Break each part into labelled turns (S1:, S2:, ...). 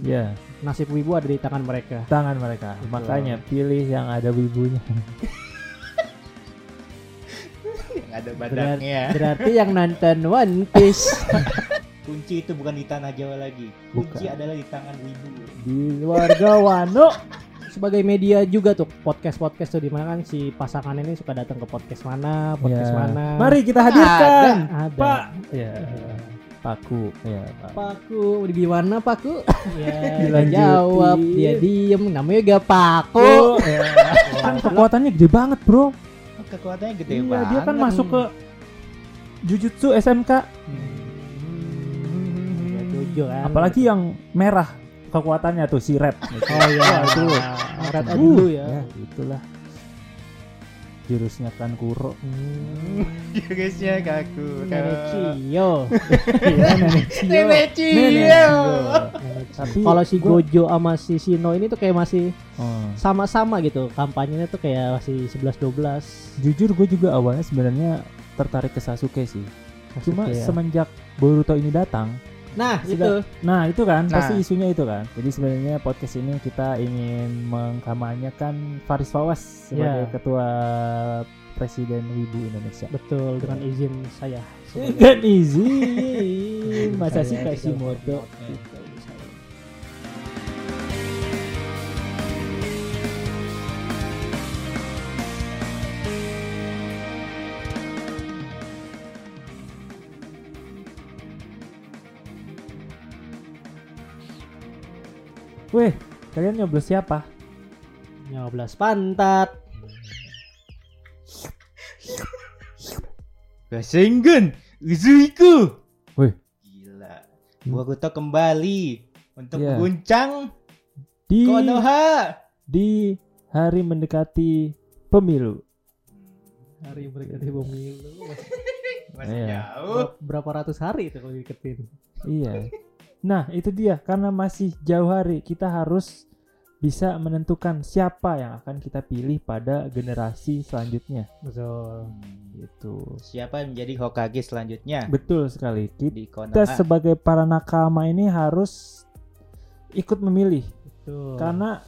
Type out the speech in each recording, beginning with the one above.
S1: Ya,
S2: nasib wibu ada di tangan mereka.
S1: tangan mereka.
S2: Betul.
S1: Makanya pilih yang ada wibunya.
S3: yang ada
S2: Berat-
S3: badaknya.
S2: Berarti yang nonton One Piece
S3: Kunci itu bukan di tanah Jawa lagi. Kunci
S1: Bukan.
S3: adalah di tangan wibu.
S1: Di warga Wano.
S2: sebagai media juga tuh podcast podcast tuh di mana kan si pasangan ini suka datang ke podcast mana podcast
S1: Ya.
S2: mana
S1: Mari kita hadirkan.
S2: ada
S1: Pak. Ya. Paku. Ya, Pak.
S2: Paku di mana Paku ya dia
S1: Dilanjutin.
S2: jawab dia diem namanya juga Paku
S1: ya. Kan kekuatannya gede banget, Bro.
S3: Kekuatannya gede
S1: Iya,
S3: banget.
S1: dia kan masuk ke Jujutsu SMK.
S2: Ya, tujuh kan
S1: Apalagi yang merah kekuatannya tuh si Red.
S2: oh iya
S1: itu.
S2: Red dulu ya
S1: ya, itulah. Jurusnya kan Kuro.
S2: Hmm.
S3: Jurusnya kaku.
S2: Nenek Cio.
S1: Iya, Nenek Cio.
S3: Nenek Cio.
S1: Nenek Cio. Tapi
S2: Kalau si Gojo sama si Shino ini tuh kayak masih
S1: Oh.
S2: sama-sama gitu kampanyenya tuh kayak masih 11-12
S1: Jujur gue juga awalnya sebenarnya tertarik ke Sasuke sih. Cuma
S2: ya.
S1: semenjak Boruto ini datang,
S2: Nah
S1: Sudah.
S2: itu
S1: nah itu kan
S3: Nah.
S1: pasti isunya itu kan. Jadi sebenarnya podcast ini kita ingin mengkampanyekan Faris Fawas sebagai
S2: Ya.
S1: ketua Presiden Wibu Indonesia.
S2: betul dengan izin saya.
S1: Kan izin, masa sih
S2: Saya
S1: kasih
S2: tidak
S1: moto.
S2: Gitu,
S1: Weh, kalian nyoblos siapa?
S2: Nyoblos pantat.
S3: Rasengan Uzuiku.
S1: Wih.
S3: Gila. Boruto kembali untuk
S1: Iya.
S3: mengguncang
S1: Di
S3: Konoha.
S1: di hari mendekati pemilu.
S2: Hari berganti pemilu.
S3: Masih
S1: Iya.
S3: jauh.
S2: Berapa ratus hari itu kalau diketin?
S1: Iya. Nah, itu dia. Karena masih jauh hari, kita harus bisa menentukan siapa yang akan kita pilih pada generasi selanjutnya.
S2: Betul.
S1: Gitu.
S3: Siapa yang menjadi Hokage selanjutnya
S1: Betul sekali. Kita
S3: di Konoha?
S1: sebagai para nakama ini harus ikut memilih
S2: Betul.
S1: karena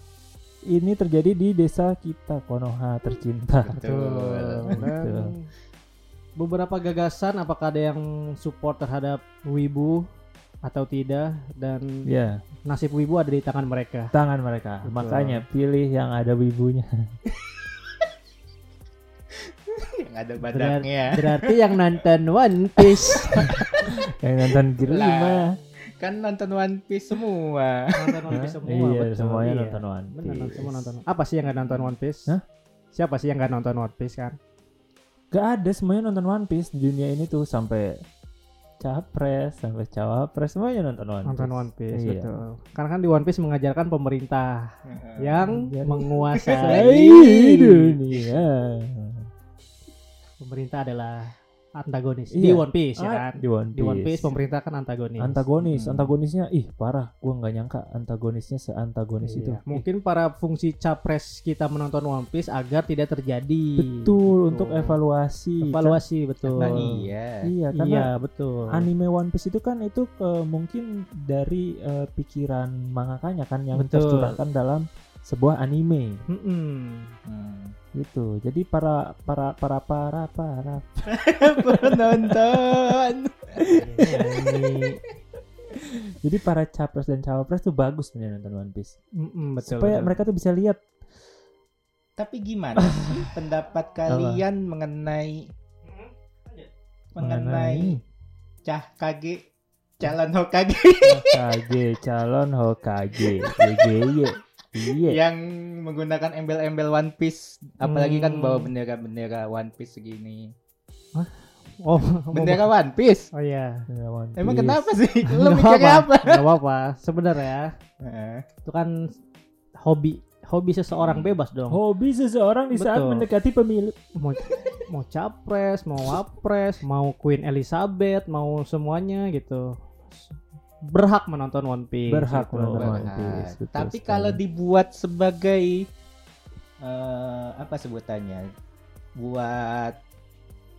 S1: ini terjadi di desa kita Konoha tercinta.
S2: Betul.
S1: Betul.
S2: Beberapa gagasan apakah ada yang support terhadap wibu atau tidak dan
S1: Ya,
S2: nasib wibu ada di tangan mereka.
S1: tangan mereka.
S2: Betul.
S1: Makanya pilih yang ada wibunya.
S3: yang ada badaknya.
S2: Berarti yang nonton One Piece
S1: yang nonton. 5.
S3: Kan nonton One Piece semua.
S2: nonton One Piece semua.
S1: Iya,
S2: betul.
S1: semuanya
S2: Iya.
S1: nonton One
S2: Bener,
S1: Piece.
S2: semua nonton. Apa sih yang nggak nonton One Piece?
S1: Hah?
S2: Siapa sih yang nggak nonton One Piece kan?
S1: Gak ada semuanya nonton One Piece di dunia ini tuh sampai capres sampai cawapres semuanya nonton One
S2: Nonton
S1: Piece.
S2: One Piece
S1: Iya.
S2: betul. Karena kan di One Piece mengajarkan pemerintah yang
S1: Jadi-
S2: menguasai
S1: dunia.
S2: pemerintah adalah antagonis
S1: Iya.
S2: di One Piece ya
S1: Ah,
S2: kan.
S1: Di One
S2: Di
S1: Piece.
S2: One Piece pemerintah kan antagonis.
S1: Antagonis,
S3: Hmm.
S1: antagonisnya ih parah. Gua nggak nyangka antagonisnya seantagonis itu.
S2: Iya. Mungkin para fungsi capres kita menonton One Piece agar tidak terjadi.
S1: Betul untuk evaluasi.
S2: Evaluasi betul.
S3: Nah, iya.
S1: Iya, karena
S2: Iya betul.
S1: anime One Piece itu kan itu eh, mungkin dari eh, pikiran mangakanya kan yang
S2: Betul.
S1: tercurahkan dalam sebuah anime
S2: Mm-mm.
S3: Hmm.
S1: Gitu. Jadi para para para para para
S3: Penonton.
S1: Jadi para capres dan cawapres tuh bagus sebenarnya nonton One Piece.
S2: Mm-mm, betul.
S1: Supaya
S2: betul.
S1: mereka tuh bisa lihat
S3: Tapi gimana sih pendapat kalian mengenai mengenai Cah Kage calon Hokage
S1: Hokage calon Hokage. GGY. Iya.
S3: yang menggunakan embel-embel One Piece apalagi kan
S2: Hmm.
S3: bawa bendera-bendera One Piece segini.
S2: Oh,
S3: Bendera One Piece.
S2: Oh iya.
S1: Ya, One
S3: Emang
S1: Piece.
S3: kenapa sih?
S2: Nggak
S3: mikirnya apa?
S2: Gak apa-apa. Sebenarnya
S3: Heeh.
S2: itu kan hobi hobi seseorang bebas dong.
S1: Hobi seseorang di saat
S2: Betul.
S1: mendekati pemilu.
S2: Mau mau capres, mau wapres, mau Queen Elizabeth, mau semuanya gitu. Berhak menonton One Piece.
S1: Berhak
S2: gitu.
S1: menonton One. Piece, betul
S3: Tapi
S1: sekali.
S3: kalau dibuat sebagai eh, apa sebutannya? Buat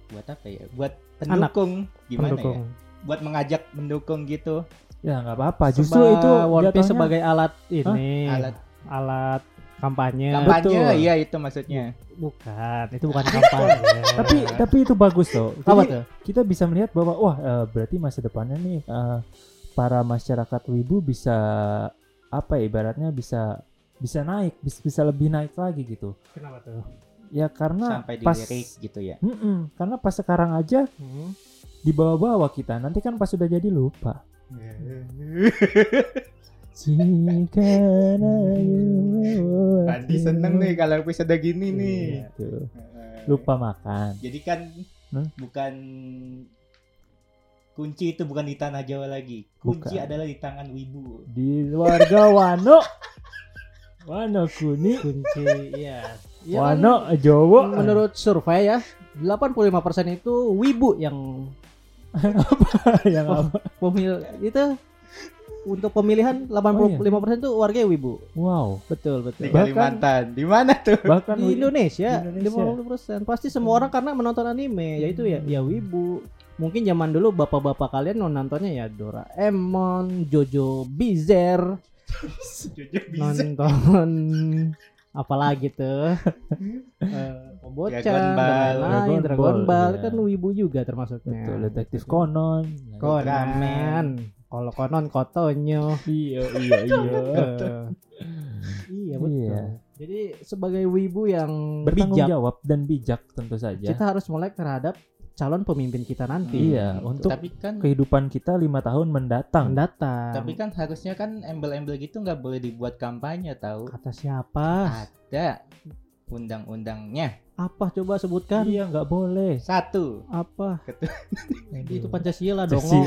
S3: buat apa ya? Buat pendukung gimana
S2: Pendukung.
S3: ya? buat mengajak mendukung gitu
S1: Ya nggak apa-apa. Justru
S2: Seba-
S1: itu
S2: One Piece
S1: jatuhnya-
S2: sebagai alat ini
S3: alat
S2: alat kampanye
S3: kampanye
S1: betul.
S3: iya itu maksudnya
S2: bukan itu bukan kampanye
S1: tapi tapi itu bagus loh.
S2: apa tuh
S1: kita bisa melihat bahwa wah eh, berarti masa depannya nih eh, para masyarakat wibu bisa apa ya, ibaratnya bisa bisa naik bisa, bisa lebih naik lagi gitu.
S2: Kenapa tuh?
S1: Ya karena
S3: sampai
S1: pas
S3: dilirik gitu ya?
S1: Mm-mm, karena pas sekarang aja
S2: Hmm.
S1: di bawah-bawah kita nanti kan pas sudah jadi lupa. Jika
S3: Pandi seneng nih kalau episode gini nih.
S1: Gitu. lupa makan.
S3: Jadi kan
S1: Hmm?
S3: bukan kunci itu bukan di tanah Jawa lagi. Kunci
S1: Bukan.
S3: adalah di tangan wibu.
S1: Di warga Wano. Wano kuning.
S2: Kunci iya. Iya kan,
S1: Wano Jawa.
S2: menurut survei ya 85% itu wibu yang
S1: yang apa?
S2: pemil itu untuk pemilihan 85% itu warga wibu.
S1: Wow.
S2: Betul betul.
S3: Di Kalimantan. Di mana tuh?
S1: Bahkan
S2: di Indonesia,
S1: Di Indonesia.
S2: 50% pasti semua orang karena menonton anime yaitu ya ya wibu mungkin zaman dulu bapak-bapak kalian nontonnya ya Doraemon, Jojo Bizarre,
S3: bisa
S2: nonton apalagi tuh? Eh, Kobocan
S3: Dragon Ball.
S1: Dragon
S2: Dragon
S1: Ball,
S2: Ball
S1: iya.
S2: kan wibu juga termasuknya.
S1: Betul detektif Conan.
S2: Conan kalau Conan kotonyo
S1: iya iya iya.
S2: Iya betul.
S1: Iya.
S2: jadi sebagai wibu yang
S1: bertanggung
S2: bijak
S1: jawab dan bijak tentu saja.
S2: Kita harus melek terhadap calon pemimpin kita nanti.
S1: Iya untuk
S3: tapi kan
S1: kehidupan kita lima tahun mendatang.
S2: Mendatang.
S3: Tapi kan harusnya kan embel-embel gitu nggak boleh dibuat kampanye tahu?
S2: Kata siapa?
S3: Ada undang-undangnya.
S2: Apa coba sebutkan?
S1: Iya nggak boleh.
S3: Satu.
S2: Apa?
S3: Ketua-
S2: itu Pancasila dongo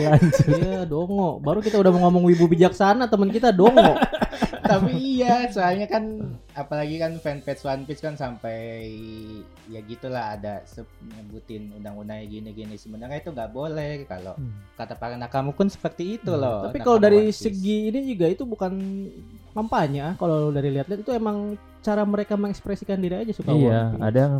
S2: iya dongo. Baru kita udah mau ngomong wibu bijaksana teman kita dongo.
S3: Tapi iya soalnya kan apalagi kan fanpage One Piece kan sampai ya gitulah ada nyebutin undang-undangnya gini-gini sebenarnya itu nggak boleh kalau kata para nakamu pun seperti itu
S1: Hmm,
S3: loh
S2: tapi kalau dari
S3: Piece.
S2: segi ini juga itu bukan kampanye ah. kalau dari lihat-lihat itu emang cara mereka mengekspresikan diri aja suka
S1: iya ada yang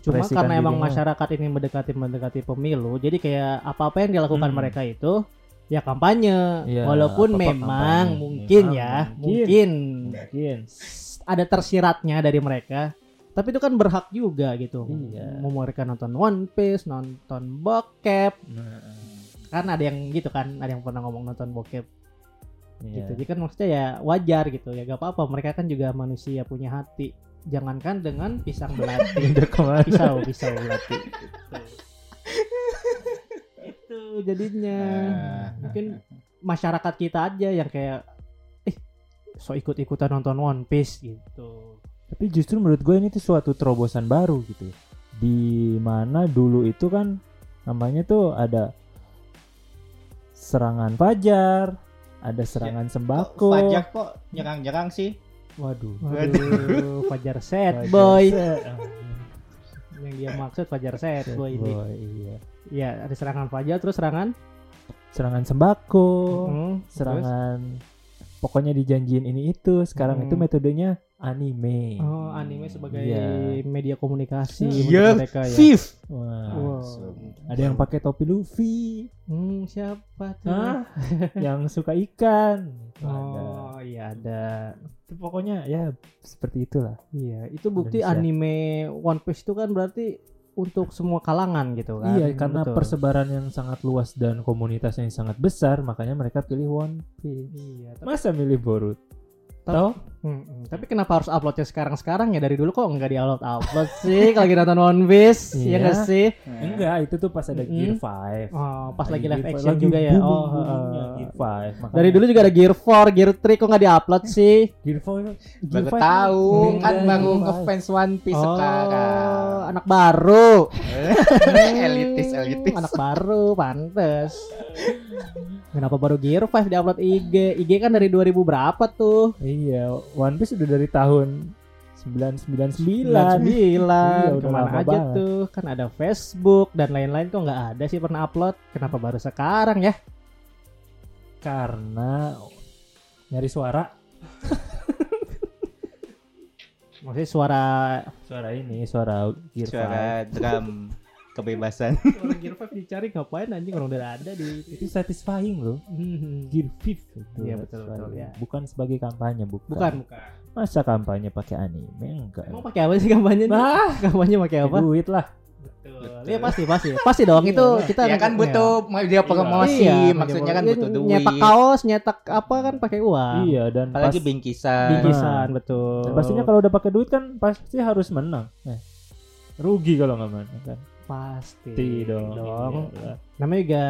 S2: Cuma karena emang
S1: dirinya.
S2: masyarakat ini mendekati mendekati pemilu, jadi kayak apa-apa yang dilakukan
S1: Hmm.
S2: mereka itu ya kampanye.
S1: Iya,
S2: Walaupun memang
S1: kampanye.
S2: mungkin
S1: Memang
S2: ya,
S1: mungkin.
S2: mungkin
S1: mungkin
S2: s- ada tersiratnya dari mereka. Tapi itu kan berhak juga gitu.
S1: Iya.
S2: Mau mereka nonton One Piece, nonton bokep,
S1: Nah,
S2: kan ada yang gitu kan, ada yang pernah ngomong nonton bokep
S1: iya.
S2: gitu. Jadi kan maksudnya ya wajar gitu ya, gak apa-apa. Mereka kan juga manusia punya hati. Jangankan dengan pisang belati. Pisau pisau belati itu jadinya
S3: Ah.
S2: mungkin masyarakat kita aja yang kayak eh so ikut ikutan nonton One Piece gitu
S1: Tapi justru menurut gue ini tuh suatu terobosan baru gitu. ya. Di mana dulu itu kan namanya tuh ada serangan fajar, ada serangan
S3: Kok
S1: sembako.
S3: Fajar kok nyerang-nyerang sih
S1: Waduh.
S2: Waduh, Fajar Set
S1: Fajar
S2: Boy
S1: set.
S2: yang dia maksud Fajar Set Boy ini
S1: Boy, iya.
S2: ya ada serangan Fajar terus serangan
S1: Serangan sembako,
S2: Hmm,
S1: serangan pokoknya dijanjiin ini itu. Sekarang
S2: Hmm.
S1: itu metodenya anime.
S2: oh anime sebagai
S1: Iya.
S2: media komunikasi menurut mereka ya
S3: Viv
S1: Wah.
S2: Wow.
S1: Ada yang pakai topi Luffy,
S2: hmm, siapa tuh
S1: Hah? yang suka ikan. Ada.
S2: oh iya ada
S1: Itu pokoknya ya seperti itulah.
S2: Iya, itu bukti
S1: Indonesia.
S2: anime One Piece itu kan berarti untuk semua kalangan gitu kan.
S1: iya, karena
S2: Betul.
S1: persebaran yang sangat luas dan komunitasnya yang sangat besar, makanya mereka pilih One Piece.
S2: Iya, tapi,
S1: Masa milih Boruto?
S2: Tapi- Mm-mm. tapi kenapa harus uploadnya sekarang-sekarang ya dari dulu kok nggak di-upload upload sih kalau lagi nonton One Piece,
S1: Iya.
S2: ya nggak sih?
S1: Enggak, itu tuh pas ada. Gear 5.
S2: Oh, pas lagi
S1: Gear
S2: live
S1: 5,
S2: action
S1: lagi
S2: juga ya. Oh, uh,
S1: Gear 5. Makanya
S2: dari dulu juga ada Gear 4, Gear 3 kok nggak di-upload sih?
S1: Gear 5 Gear
S3: baru
S1: 5
S3: tahu kan
S1: dari
S3: baru
S1: Gear 5.
S3: ngefans One Piece
S2: oh,
S3: sekarang
S2: anak baru.
S3: elitis elitis
S2: anak baru, pantes. Kenapa baru Gear 5 di-upload IG? IG kan dari 2000 berapa tuh?
S1: Iya, One Piece udah dari tahun 999.
S2: 99
S1: Iya, udah
S2: ke
S1: mana
S2: aja
S1: banget.
S2: tuh? Kan ada Facebook dan lain-lain kok nggak ada sih pernah upload. Kenapa baru sekarang ya?
S1: Karena nyari suara.
S2: maksudnya suara
S1: Suara ini, suara Gear
S3: suara drum kebebasan.
S2: Orang Gear 5 dicari ngapain anjing orang udah ada di
S1: Itu satisfying loh.
S2: Hmm.
S1: Gear 5 itu.
S2: Iya, betul, betul, ya.
S1: Bukan sebagai kampanye, bukan.
S2: Bukan, bukan.
S1: Masa kampanye pakai anime? Enggak.
S2: Emang pakai apa sih kampanye?
S1: Nah,
S2: kampanye pakai apa?
S1: duit lah.
S2: Betul. Iya pasti, pasti. Pasti dong itu kita
S3: ya kan butuh media promosi,
S2: Iya,
S3: maksudnya kan
S2: iya,
S3: butuh duit.
S2: Nyetak kaos, nyetak apa kan pakai uang.
S1: Iya, dan
S3: Apalagi
S1: pas-
S3: bingkisan.
S2: Bingkisan betul.
S1: dan pastinya kalau udah pakai duit kan pasti harus menang. Eh, rugi kalau nggak menang kan.
S2: Pasti
S1: Pasti dong.
S2: dong.
S1: Iyalah.
S2: Namanya juga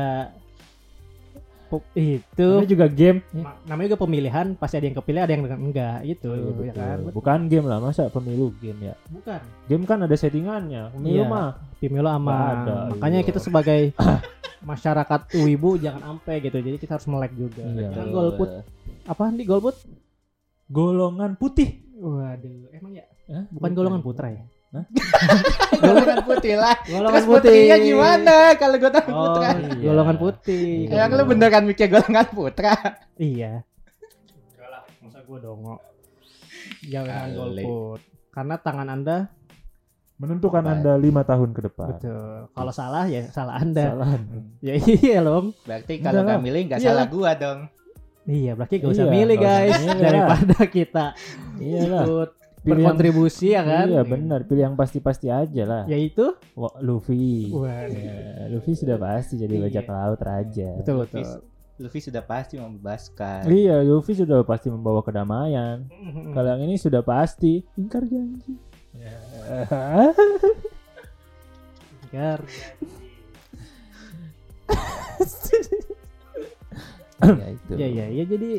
S2: itu
S1: Namanya juga game.
S2: ma- namanya juga pemilihan pasti ada yang kepilih ada yang enggak gitu
S1: Iya,
S2: ya
S1: betul.
S2: kan.
S1: Bukan game lah, masa pemilu game ya.
S2: Bukan.
S1: Game kan ada settingannya. Pemilu
S2: Iya.
S1: mah
S2: Pemilu aman.
S1: ada,
S2: Makanya
S1: iya.
S2: kita sebagai masyarakat wibu jangan ampe gitu. Jadi kita harus melek juga.
S1: Iya.
S2: Jangan golput. Apa di golput?
S1: golongan putih.
S2: Waduh, emang ya
S1: Hah?
S2: bukan golongan putra ya?
S3: Golongan putih lah.
S2: Golongan
S3: Terus putrinya gimana kalau golongan
S2: Oh,
S3: putra?
S1: iya.
S2: golongan putih.
S1: Iya.
S3: Ya lu bener kan mikir golongan putra.
S2: Iya. Enggak lah, masa gue dongo. Jangan golput. Karena tangan Anda
S1: Menentukan
S3: Baik.
S1: Anda lima tahun ke depan.
S2: betul. Kalau salah ya salah Anda.
S1: Salah.
S2: Ya iya dong.
S3: Berarti kalau nggak milih nggak
S2: Iya.
S3: salah gua dong.
S2: Iya, berarti gak usah
S1: Iya,
S2: milih
S1: nggak usah
S2: guys
S1: milih
S2: daripada kita ikut
S1: Pilih yang-
S2: berkontribusi ya kan.
S1: Iya benar, pilih yang pasti-pasti aja lah.
S2: Yaitu
S1: Wah, Luffy.
S2: Waduh.
S1: Ya, Luffy sudah pasti jadi
S2: Iya.
S1: bajak laut raja.
S2: betul
S3: Luffy,
S2: betul.
S3: Luffy sudah pasti membebaskan.
S1: Iya, Luffy sudah pasti membawa kedamaian. Kalau yang ini sudah pasti ingkar janji. Ya.
S2: Gar.
S1: ya itu.
S2: Ya ya ya jadi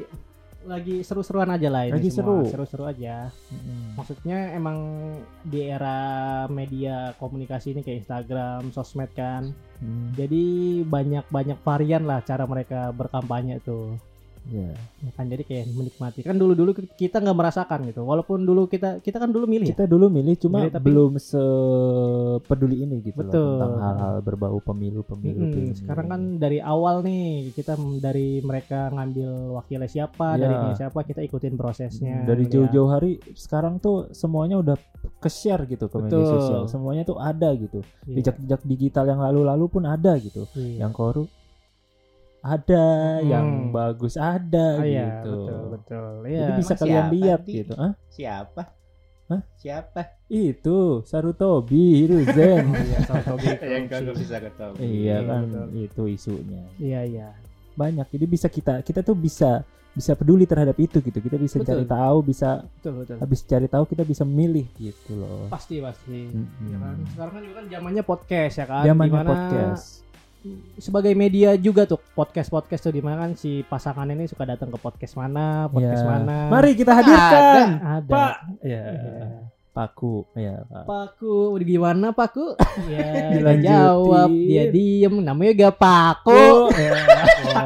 S2: lagi seru-seruan aja lah ini
S1: Lagi
S2: semua.
S1: seru.
S2: Seru-seru aja.
S1: Mm-mm.
S2: Maksudnya emang di era media komunikasi ini kayak Instagram, sosmed kan.
S1: Hmm,
S2: Jadi banyak-banyak varian lah cara mereka berkampanye tuh.
S1: Ya.
S2: Ya kan jadi kayak menikmati. Kan dulu-dulu kita nggak merasakan gitu. Walaupun dulu kita kita kan dulu milih ya.
S1: Kita dulu milih cuma
S2: Milih tapi-
S1: belum sepeduli ini gitu loh
S2: Betul.
S1: tentang hal-hal berbau pemilu-pemilu.
S2: Mm-mm.
S1: pemilu.
S2: Sekarang kan dari awal nih kita dari mereka ngambil wakilnya siapa,
S1: Iya.
S2: dari ini siapa kita ikutin prosesnya.
S1: dari
S2: gitu ya.
S1: jauh-jauh hari sekarang tuh semuanya udah ke-share gitu ke media
S2: Betul.
S1: sosial. Semuanya tuh ada gitu.
S2: Iya.
S1: Jejak-jejak digital yang lalu-lalu pun ada gitu.
S2: Iya.
S1: Yang korup ada,
S2: Hmm.
S1: yang bagus ada
S2: Oh, iya,
S1: gitu.
S2: betul betul.
S1: Jadi
S2: Iya.
S1: bisa
S3: Emang
S1: kalian
S3: siapa
S1: lihat
S3: sih?
S1: gitu. Hah?
S3: Siapa?
S1: Hah?
S3: Siapa?
S1: Itu Sarutobi Hiruzen.
S2: Iya, Sarutobi
S3: Yang bisa ketahui.
S1: iya
S2: Iya,
S1: kan
S2: betul.
S1: itu isunya.
S2: Iya iya.
S1: Banyak. Jadi bisa kita kita tuh bisa bisa peduli terhadap itu gitu. Kita bisa
S2: Betul.
S1: cari tahu, bisa
S2: Betul betul.
S1: habis cari tahu kita bisa milih gitu loh.
S2: Pasti pasti.
S1: Mm-mm.
S2: Ya kan? Sekarang kan juga kan zamannya podcast ya kan.
S1: Zamannya podcast.
S2: Sebagai media juga tuh podcast podcast tuh di mana kan si pasangan ini suka datang ke podcast mana, podcast
S1: Ya.
S2: mana.
S1: Mari kita hadirkan.
S2: Ada.
S1: Pak. Ya.
S2: Iya.
S1: Paku. Ya, Pak.
S2: Paku gimana Paku? Ya,
S1: Dilanjutin.
S2: jawab, dia diem, namanya gak Paku.
S1: ya.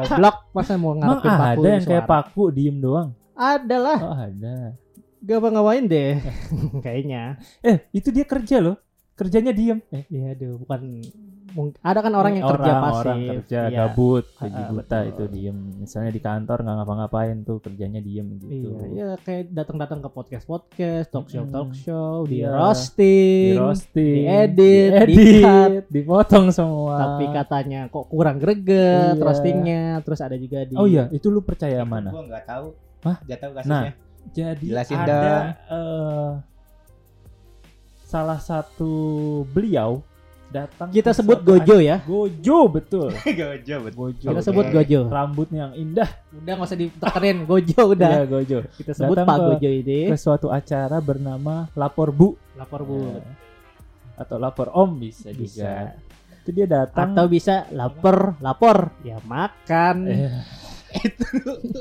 S2: Goblok, masa mau
S1: Emang
S2: ngarepin Paku
S1: ada yang kayak? Paku diem doang?
S2: Ada lah,
S1: Oh ada.
S2: gak apa ngapain deh, kayaknya.
S1: Eh itu dia kerja loh. Kerjanya diem. Eh,
S2: Iya, aduh, bukan ada kan orang yang kerja
S1: orang,
S2: pasif.
S1: orang kerja
S2: Iya.
S1: gabut, gaji
S2: ah,
S1: buta
S2: betul.
S1: itu diem. Misalnya di kantor nggak ngapa-ngapain tuh kerjanya diem gitu.
S2: Iya, iya kayak datang-datang ke podcast-podcast, talk show, talk show, di
S1: Iya.
S2: roasting,
S1: Di roasting,
S2: diedit,
S1: diedit,
S2: di-cut.
S1: dipotong semua.
S2: tapi katanya kok kurang greget
S1: Iya.
S2: roastingnya, terus ada juga di
S1: Oh iya, itu lu percaya mana?
S3: Gua nggak tahu.
S1: Hah?
S3: Nggak tahu
S1: Nah,
S3: kasusnya.
S1: Jadi
S3: Jelasin
S1: ada eh, salah satu beliau datang
S2: kita sebut Gojo ya.
S1: Gojo betul.
S3: Gojo betul.
S1: Gojo.
S2: Kita
S3: Oke.
S2: sebut Gojo.
S1: Rambutnya yang indah.
S2: Udah nggak usah ditekerin Gojo udah.
S1: Iya, Gojo.
S2: Kita sebut
S1: Datang
S2: Pak
S1: ke-
S2: Gojo ini.
S1: Ke suatu acara bernama Lapor Bu.
S2: Lapor Bu.
S1: Ya. Atau Lapor Om bisa,
S2: Bisa.
S1: juga. Itu dia datang
S2: Atau bisa lapar, lapor. Ya makan.
S1: Eh,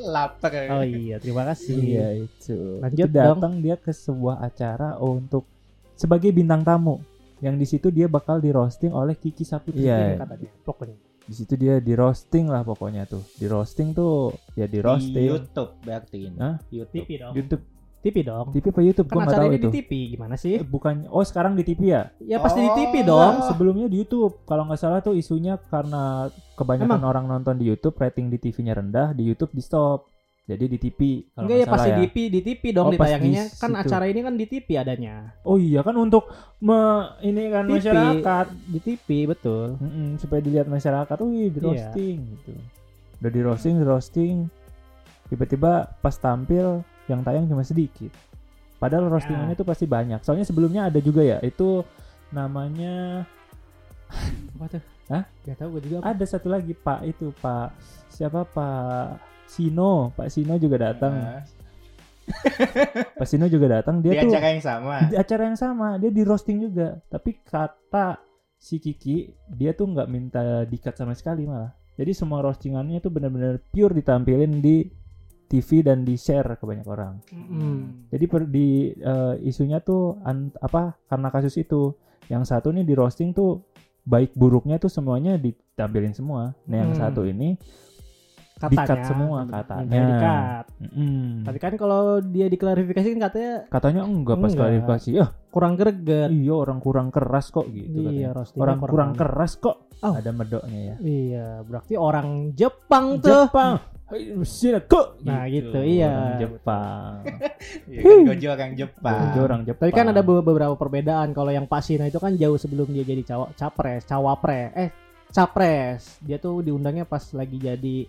S3: Lapar.
S2: Oh iya, terima kasih.
S1: Iya itu.
S2: Lanjut
S1: Itu datang dia ke sebuah acara untuk sebagai bintang tamu. Yang di situ dia bakal di roasting oleh Kiki Saputri. Iya.
S2: katanya. Pokoknya.
S1: Di situ dia di roasting lah pokoknya tuh. Di roasting tuh ya di
S3: Di
S1: roasting.
S3: YouTube berarti ini.
S1: Hah?
S3: YouTube.
S2: TV dong.
S1: YouTube,
S2: TV dong.
S1: TV apa YouTube?
S2: Kan
S1: Gua nggak
S2: acara
S1: tahu
S2: ini
S1: itu.
S2: di TV gimana sih?
S1: Eh, bukan. Oh sekarang di TV ya?
S2: Ya pasti di TV
S3: Oh.
S2: dong.
S1: Sebelumnya di YouTube. Kalau nggak salah tuh isunya karena kebanyakan orang nonton di YouTube, rating di TV-nya rendah, di YouTube di stop. Jadi di TV kalau
S2: Enggak ya pasti
S1: salah
S2: di TV di TV dong
S1: Oh,
S2: ditayanginnya.
S1: di
S2: Kan
S1: situ.
S2: acara ini kan di TV adanya.
S1: Oh iya kan untuk me, ini kan
S2: TV.
S1: masyarakat
S2: Di TV betul.
S1: Mm-mm, supaya dilihat masyarakat, wih di
S2: Iya.
S1: roasting gitu. Udah di roasting, di roasting. Tiba-tiba pas tampil yang tayang cuma sedikit. Padahal roastingannya itu pasti banyak. Soalnya sebelumnya ada juga ya, itu namanya
S2: Apa tuh?
S1: Hah?
S2: Gak tahu gue juga. apa.
S1: ada satu lagi Pak itu Pak siapa Pak Sino, Pak Sino juga datang.
S3: Nah,
S1: Pak Sino juga datang,
S3: di
S1: dia tuh
S3: acara yang sama.
S1: di acara yang sama, dia di roasting juga. Tapi kata si Kiki, dia tuh nggak minta dikat sama sekali malah. Jadi semua roastingannya tuh benar-benar pure ditampilin di TV dan di share ke banyak orang.
S2: Mm.
S1: Jadi per, di eh, isunya tuh an- apa karena kasus itu yang satu nih di roasting tuh baik buruknya tuh semuanya ditampilin semua. Nah yang
S2: Hmm.
S1: satu ini
S2: Katanya.
S1: Dikat semua katanya.
S2: Dikat.
S1: mm,
S2: Tapi kan kalau dia diklarifikasi kan katanya
S1: katanya enggak pas
S2: Enggak.
S1: klarifikasi. Ah
S2: kurang greget.
S1: iya orang kurang keras kok gitu
S2: Iya,
S1: katanya. Orang kurang keras kok.
S2: Oh.
S1: Ada medoknya ya.
S2: Iya, berarti orang Jepang tuh.
S1: Jepang. Kok.
S2: Nah, gitu, iya.
S1: Orang Jepang.
S3: Iya kan Gojo orang Jepang.
S1: Gojo orang Jepang.
S2: Tapi kan ada be- beberapa perbedaan. Kalau yang Pasina itu kan jauh sebelum dia jadi cawa, capres, cawapres, eh capres. Dia tuh diundangnya pas lagi jadi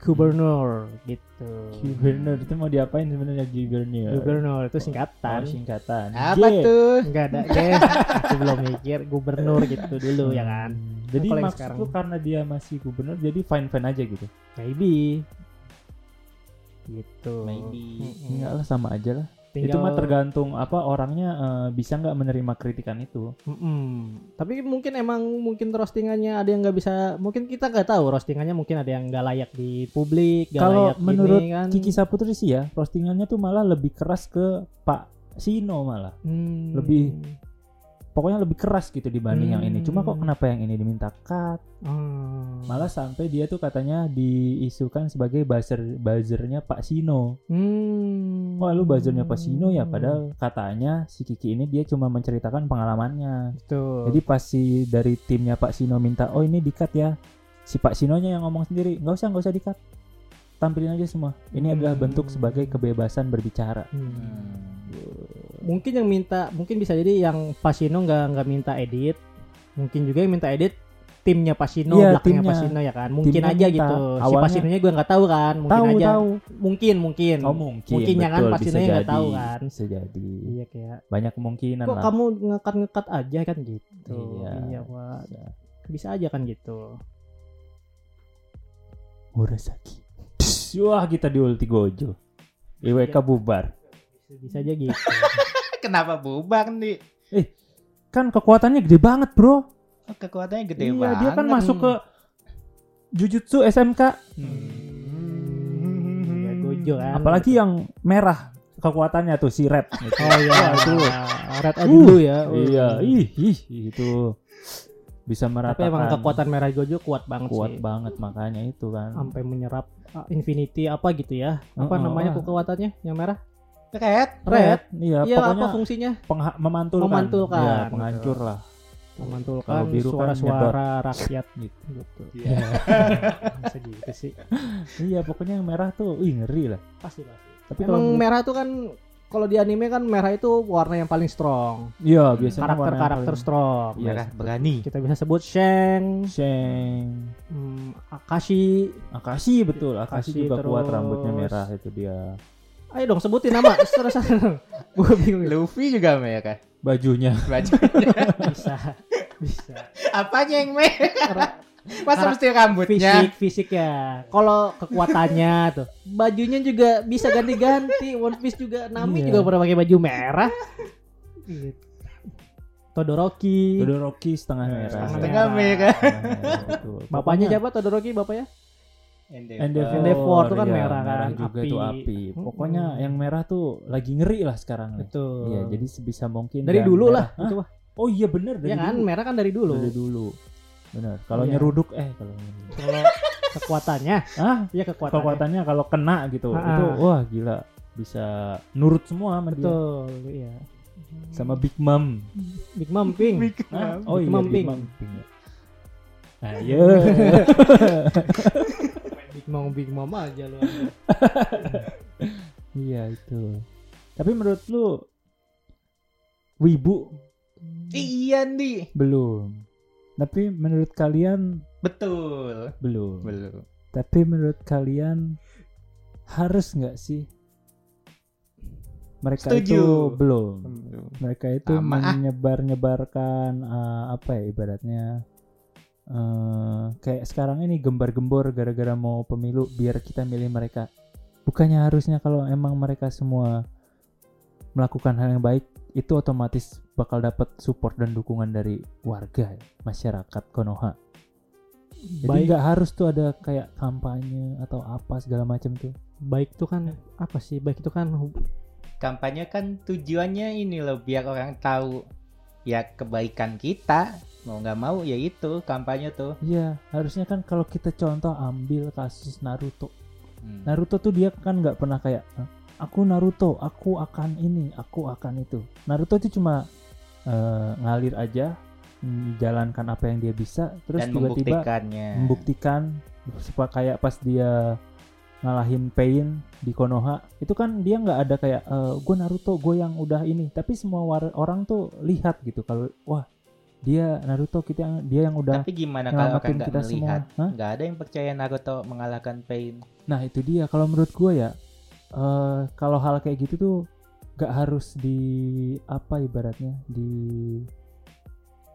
S2: gubernur gitu.
S1: Gubernur itu mau diapain sebenarnya gubernur?
S2: Gubernur itu
S1: Oh,
S2: singkatan.
S1: singkatan.
S3: Apa
S1: G.
S3: tuh?
S2: Enggak ada, guys. Aku belum mikir gubernur gitu dulu ya kan.
S1: Hmm, Jadi
S2: Kalau yang
S1: maksud
S2: sekarang.
S1: lu karena dia masih gubernur jadi fine fine aja gitu.
S2: Maybe. Gitu.
S3: Maybe.
S2: Mm-mm.
S1: Enggak lah sama aja lah. Itu
S2: Tinggal-
S1: mah tergantung apa orangnya eh, bisa nggak menerima kritikan itu.
S2: Mm-mm. Tapi mungkin emang mungkin roastingannya ada yang nggak bisa, mungkin kita nggak tahu roastingannya mungkin ada yang nggak layak di publik, nggak
S1: Kalau
S2: layak
S1: menurut
S2: kan.
S1: Kiki Saputri sih ya, roastingannya tuh malah lebih keras ke Pak Sino malah.
S2: Hmm.
S1: lebih- Pokoknya lebih keras gitu dibanding yang ini. Cuma kok
S2: Hmm.
S1: kenapa yang ini diminta cut?
S2: Hmm.
S1: Malah sampai dia tuh katanya diisukan sebagai buzzer buzzernya Pak Sino.
S2: Hmm.
S1: Wah lu buzzernya Pak Sino ya padahal katanya si Kiki ini dia cuma menceritakan pengalamannya.
S2: Betul.
S1: Jadi pas si dari timnya Pak Sino minta, oh ini dikat ya. Si Pak Sinonya yang ngomong sendiri, nggak usah nggak usah dikat. Tampilin aja semua. Ini adalah
S2: Hmm.
S1: bentuk sebagai kebebasan berbicara.
S2: Hmm. Mungkin yang minta, mungkin bisa jadi yang Pasino nggak nggak minta edit, mungkin juga yang minta edit timnya Pasino,
S1: Iya,
S2: belakangnya
S1: timnya.
S2: Pasino ya kan. Mungkin
S1: Timnya
S2: aja
S1: minta.
S2: gitu. Si
S1: Awalnya-
S2: Pasinonya gue nggak tahu kan, mungkin
S1: Tahu
S2: aja.
S1: tahu.
S2: Mungkin mungkin.
S1: Oh mungkin.
S2: Mungkin ya kan
S1: betul,
S2: Pak
S1: bisa
S2: Sinonya nggak tahu kan.
S1: Bisa jadi.
S2: Iya kayak
S1: Banyak kemungkinan
S2: kok
S1: lah.
S2: kamu ngekat ngekat aja kan gitu.
S1: Iya.
S2: Iya, Pak.
S1: Bisa.
S2: Bisa aja kan gitu.
S1: Murasaki. Wah kita di ulti gojo. IWK bubar.
S2: Bisa, bisa aja gitu.
S3: Kenapa bubar nih?
S1: Kan kekuatannya gede banget bro.
S3: Oh, kekuatannya gede
S1: iya
S3: banget.
S1: dia kan masuk ke Jujutsu SMK.
S3: Hmm.
S2: ya gojo kan.
S1: Apalagi yang merah kekuatannya tuh si Red. gitu.
S2: Oh iya,
S1: itu.
S2: Red Eye dulu ya.
S1: Iya, ih, ih, itu bisa
S2: Tapi
S1: meratakan.
S2: emang kekuatan merah gojo kuat banget
S1: kuat
S2: sih.
S1: banget makanya itu kan.
S2: Sampai menyerap ah, Infinity apa gitu ya. Apa
S1: Oh, oh,
S2: namanya kekuatannya yang merah?
S3: Red.
S2: Red.
S1: Iya,
S2: Iya
S1: pokoknya
S2: apa fungsinya?
S1: pengha- memantulkan.
S2: Memantulkan.
S1: Iya, penghancur lah.
S2: Memantulkan
S1: Kalau biru kan
S2: suara-suara rakyat gitu. gitu.
S3: Iya.
S2: Bisa gitu sih.
S1: iya, pokoknya yang merah tuh, wih ngeri lah.
S2: Pasti pasti.
S1: Tapi
S2: Emang
S1: kalau
S2: merah tuh kan kalau di anime kan merah itu warna yang paling strong.
S1: iya biasanya warna yang
S2: Karakter-karakter
S1: paling-
S2: strong.
S1: Iya.
S3: Merah berani.
S2: Kita bisa sebut Sheng,
S1: Sheng,
S2: hmm, Akashi.
S1: Akashi betul, Akashi,
S2: Akashi
S1: juga kuat
S2: terus.
S1: rambutnya merah itu dia.
S2: Ayo dong sebutin nama. Terus gue bingung.
S3: Luffy juga merah.
S1: Bajunya
S3: Baju.
S2: Bisa, bisa.
S3: Apanya yang merah? Masa mesti rambutnya?
S2: Fisik, fisik ya. Kalau kekuatannya tuh, bajunya juga bisa ganti-ganti. One Piece juga, Nami
S1: Iya.
S2: juga pernah pakai baju merah. Gitu. Todoroki.
S1: Todoroki setengah merah.
S3: setengah merah.
S1: Setengah merah.
S2: Bapaknya siapa Todoroki bapaknya?
S3: Endeavor.
S2: Endeavor tuh kan
S1: iya,
S2: merah kan,
S1: juga
S2: api.
S1: tuh api. Pokoknya yang merah tuh lagi ngeri lah sekarang.
S2: Betul.
S1: Iya, jadi sebisa mungkin
S2: dari dulu
S1: merah-
S2: lah.
S1: Hah?
S2: Itu mah.
S1: Oh iya bener dari
S2: Ya kan,
S1: dulu.
S2: merah kan dari dulu.
S1: Dari dulu. Bener. Kalau
S2: Iya.
S1: nyeruduk eh kalau
S2: kekuatannya,
S1: ah
S2: ya kekuatannya.
S1: kekuatannya kalau kena gitu
S2: Ah,
S1: itu
S2: ah.
S1: wah gila bisa nurut semua sama dia.
S2: Betul, iya.
S1: Sama Big Mom.
S2: Big Mom Pink.
S1: Ah, oh
S2: Big
S1: iya
S2: Mom
S1: Big. Mom Pink. ya. Ayo.
S2: Mau Big Mom aja lu.
S1: Iya itu. Tapi menurut lu wibu
S3: Iya nih.
S1: belum. Tapi menurut kalian
S3: Betul.
S1: belum.
S3: Belum.
S1: Tapi menurut kalian harus nggak sih mereka
S3: Setuju.
S1: itu belum. Mereka itu menyebar-nyebarkan eh, apa ya ibaratnya eh kayak sekarang ini gembar-gembor gara-gara mau pemilu biar kita milih mereka. Bukannya harusnya kalau emang mereka semua melakukan hal yang baik itu otomatis bakal dapat support dan dukungan dari warga ya, masyarakat Konoha. Jadi
S2: Baik,
S1: nggak harus tuh ada kayak kampanye atau apa segala macam tuh.
S2: baik itu kan apa sih? Baik itu kan
S3: Kampanye kan tujuannya ini loh biar orang tahu ya kebaikan kita mau nggak mau ya itu kampanye tuh.
S1: Iya, harusnya kan kalau kita contoh ambil kasus Naruto.
S3: Hmm.
S1: Naruto tuh dia kan nggak pernah kayak "Hah, aku Naruto, aku akan ini, aku akan itu. Naruto itu cuma eh, ngalir aja, menjalankan apa yang dia bisa, terus tiba-tiba
S3: membuktikannya.
S1: membuktikan supaya kayak pas dia ngalahin Pain di Konoha itu kan dia nggak ada kayak gue Naruto gue yang udah ini tapi semua war- orang tuh lihat gitu kalau wah dia Naruto kita yang dia yang udah
S3: Tapi gimana kalau orang nggak
S1: kita
S3: melihat? Nggak ada yang percaya Naruto mengalahkan Pain.
S1: nah itu dia kalau menurut gue ya eh kalau hal kayak gitu tuh nggak harus di apa ibaratnya di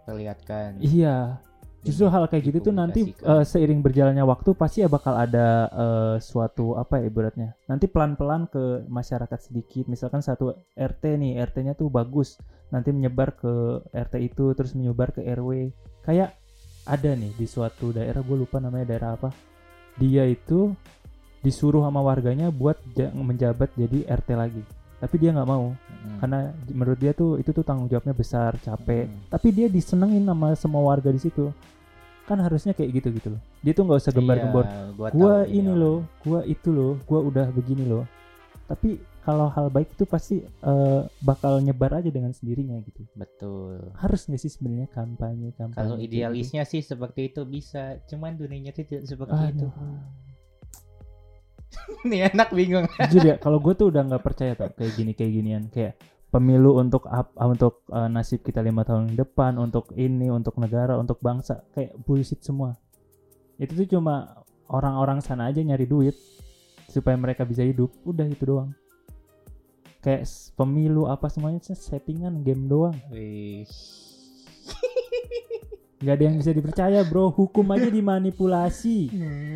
S3: Perlihatkan.
S1: iya justru hal kayak gitu tuh nanti eh, seiring berjalannya waktu pasti ya bakal ada eh, suatu apa ya ibaratnya nanti pelan-pelan ke masyarakat sedikit. Misalkan satu RT nih RT-nya tuh bagus nanti menyebar ke RT itu terus menyebar ke RW kayak ada nih di suatu daerah gue lupa namanya daerah apa. Dia itu disuruh sama warganya buat ja- menjabat jadi RT lagi. Tapi dia nggak mau
S3: Hmm.
S1: karena menurut dia tuh itu tuh tanggung jawabnya besar capek.
S3: Hmm.
S1: tapi dia disenengin sama semua warga di situ kan harusnya kayak gitu gitu loh dia tuh nggak usah gembar-gembor
S3: Iya, gua,
S1: gua ini
S3: orang.
S1: loh gua itu loh gua udah begini loh tapi kalau hal baik itu pasti eh, bakal nyebar aja dengan sendirinya gitu
S3: Betul.
S1: harus nggak sih sebenarnya kampanye kampanye
S3: Kalau
S1: kayak gitu?
S3: idealisnya sih seperti itu bisa, cuman dunianya tidak seperti itu.
S1: Aduh.
S3: Nih anak bingung.
S1: jujur ya kalau gue tuh udah nggak percaya tuh kayak gini kayak ginian kayak pemilu untuk ap- untuk eh, nasib kita lima tahun depan untuk ini untuk negara untuk bangsa kayak bullshit semua. Itu tuh cuma orang-orang sana aja nyari duit supaya mereka bisa hidup. Udah itu doang. Kayak pemilu apa semuanya settingan game doang. Nggak ada yang bisa dipercaya bro. Hukum aja dimanipulasi.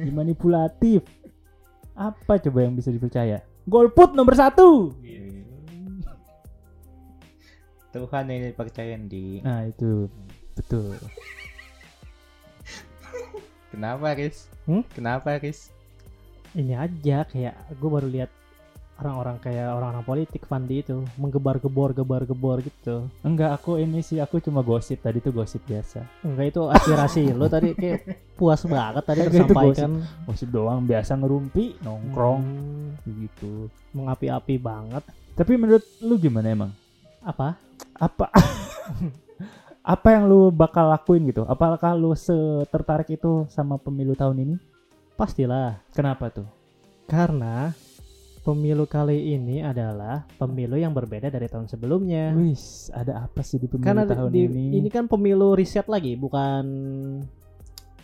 S1: Dimanipulatif. Apa coba yang bisa dipercaya? Golput nomor satu
S3: Tuhan yang dipercaya di.
S1: Nah itu betul.
S3: Kenapa, Riz?
S2: Hmm?
S3: Kenapa, Riz?
S2: ini aja kayak gue baru lihat orang-orang kayak orang-orang politik Fandi itu menggebar-gebor gebar-gebor gitu
S1: Enggak aku ini sih aku cuma gosip tadi tuh gosip biasa.
S2: enggak itu aspirasi lo tadi kayak puas banget tadi tersampaikan
S1: Gosip doang biasa ngerumpi nongkrong
S2: Hmm,
S1: gitu.
S2: mengapi-api banget
S1: Tapi menurut lu gimana emang?
S2: apa
S1: Apa apa yang lu bakal lakuin gitu? Apakah lu tertarik itu sama pemilu tahun ini?
S2: pastilah
S1: Kenapa tuh?
S2: karena pemilu kali ini adalah pemilu yang berbeda dari tahun sebelumnya
S1: Wis, ada apa sih di pemilu
S2: karena
S1: tahun
S2: di-
S1: ini?
S2: ini kan pemilu riset lagi bukan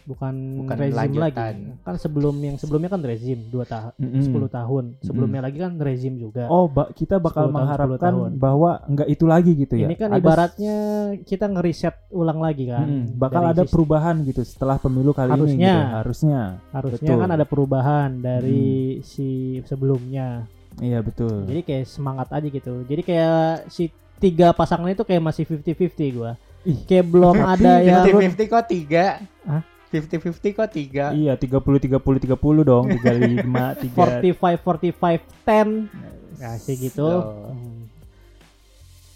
S2: bukan,
S3: Bukan
S2: rezim lagi
S3: lanjutan.
S2: kan sebelum yang sebelumnya kan rezim 2 tahun
S1: Mm-mm.
S2: 10 tahun sebelumnya lagi kan rezim juga
S1: Oh, ba- kita
S2: 10
S1: bakal
S2: tahun, 10
S1: mengharapkan
S2: tahun.
S1: bahwa enggak itu lagi gitu ya.
S2: ini kan
S1: Ada
S2: ibaratnya kita ngeriset ulang lagi kan
S1: Mm-mm, bakal
S2: dari
S1: ada perubahan gitu setelah pemilu kali ini
S2: Harusnya.
S1: gitu. Harusnya.
S2: harusnya
S1: betul. Hmm.
S2: kan ada perubahan dari si sebelumnya
S1: Iya, betul.
S2: jadi kayak semangat aja gitu jadi kayak si tiga pasangan itu kayak masih 50-50 gua
S1: Ih.
S2: kayak belum ada yang
S3: 50-50 kok tiga?
S2: Hah?
S3: 50-50 kok tiga?
S1: Iya, 30 30 30 dong, 35 3.
S2: 45 45 10 kasih gitu. Hmm.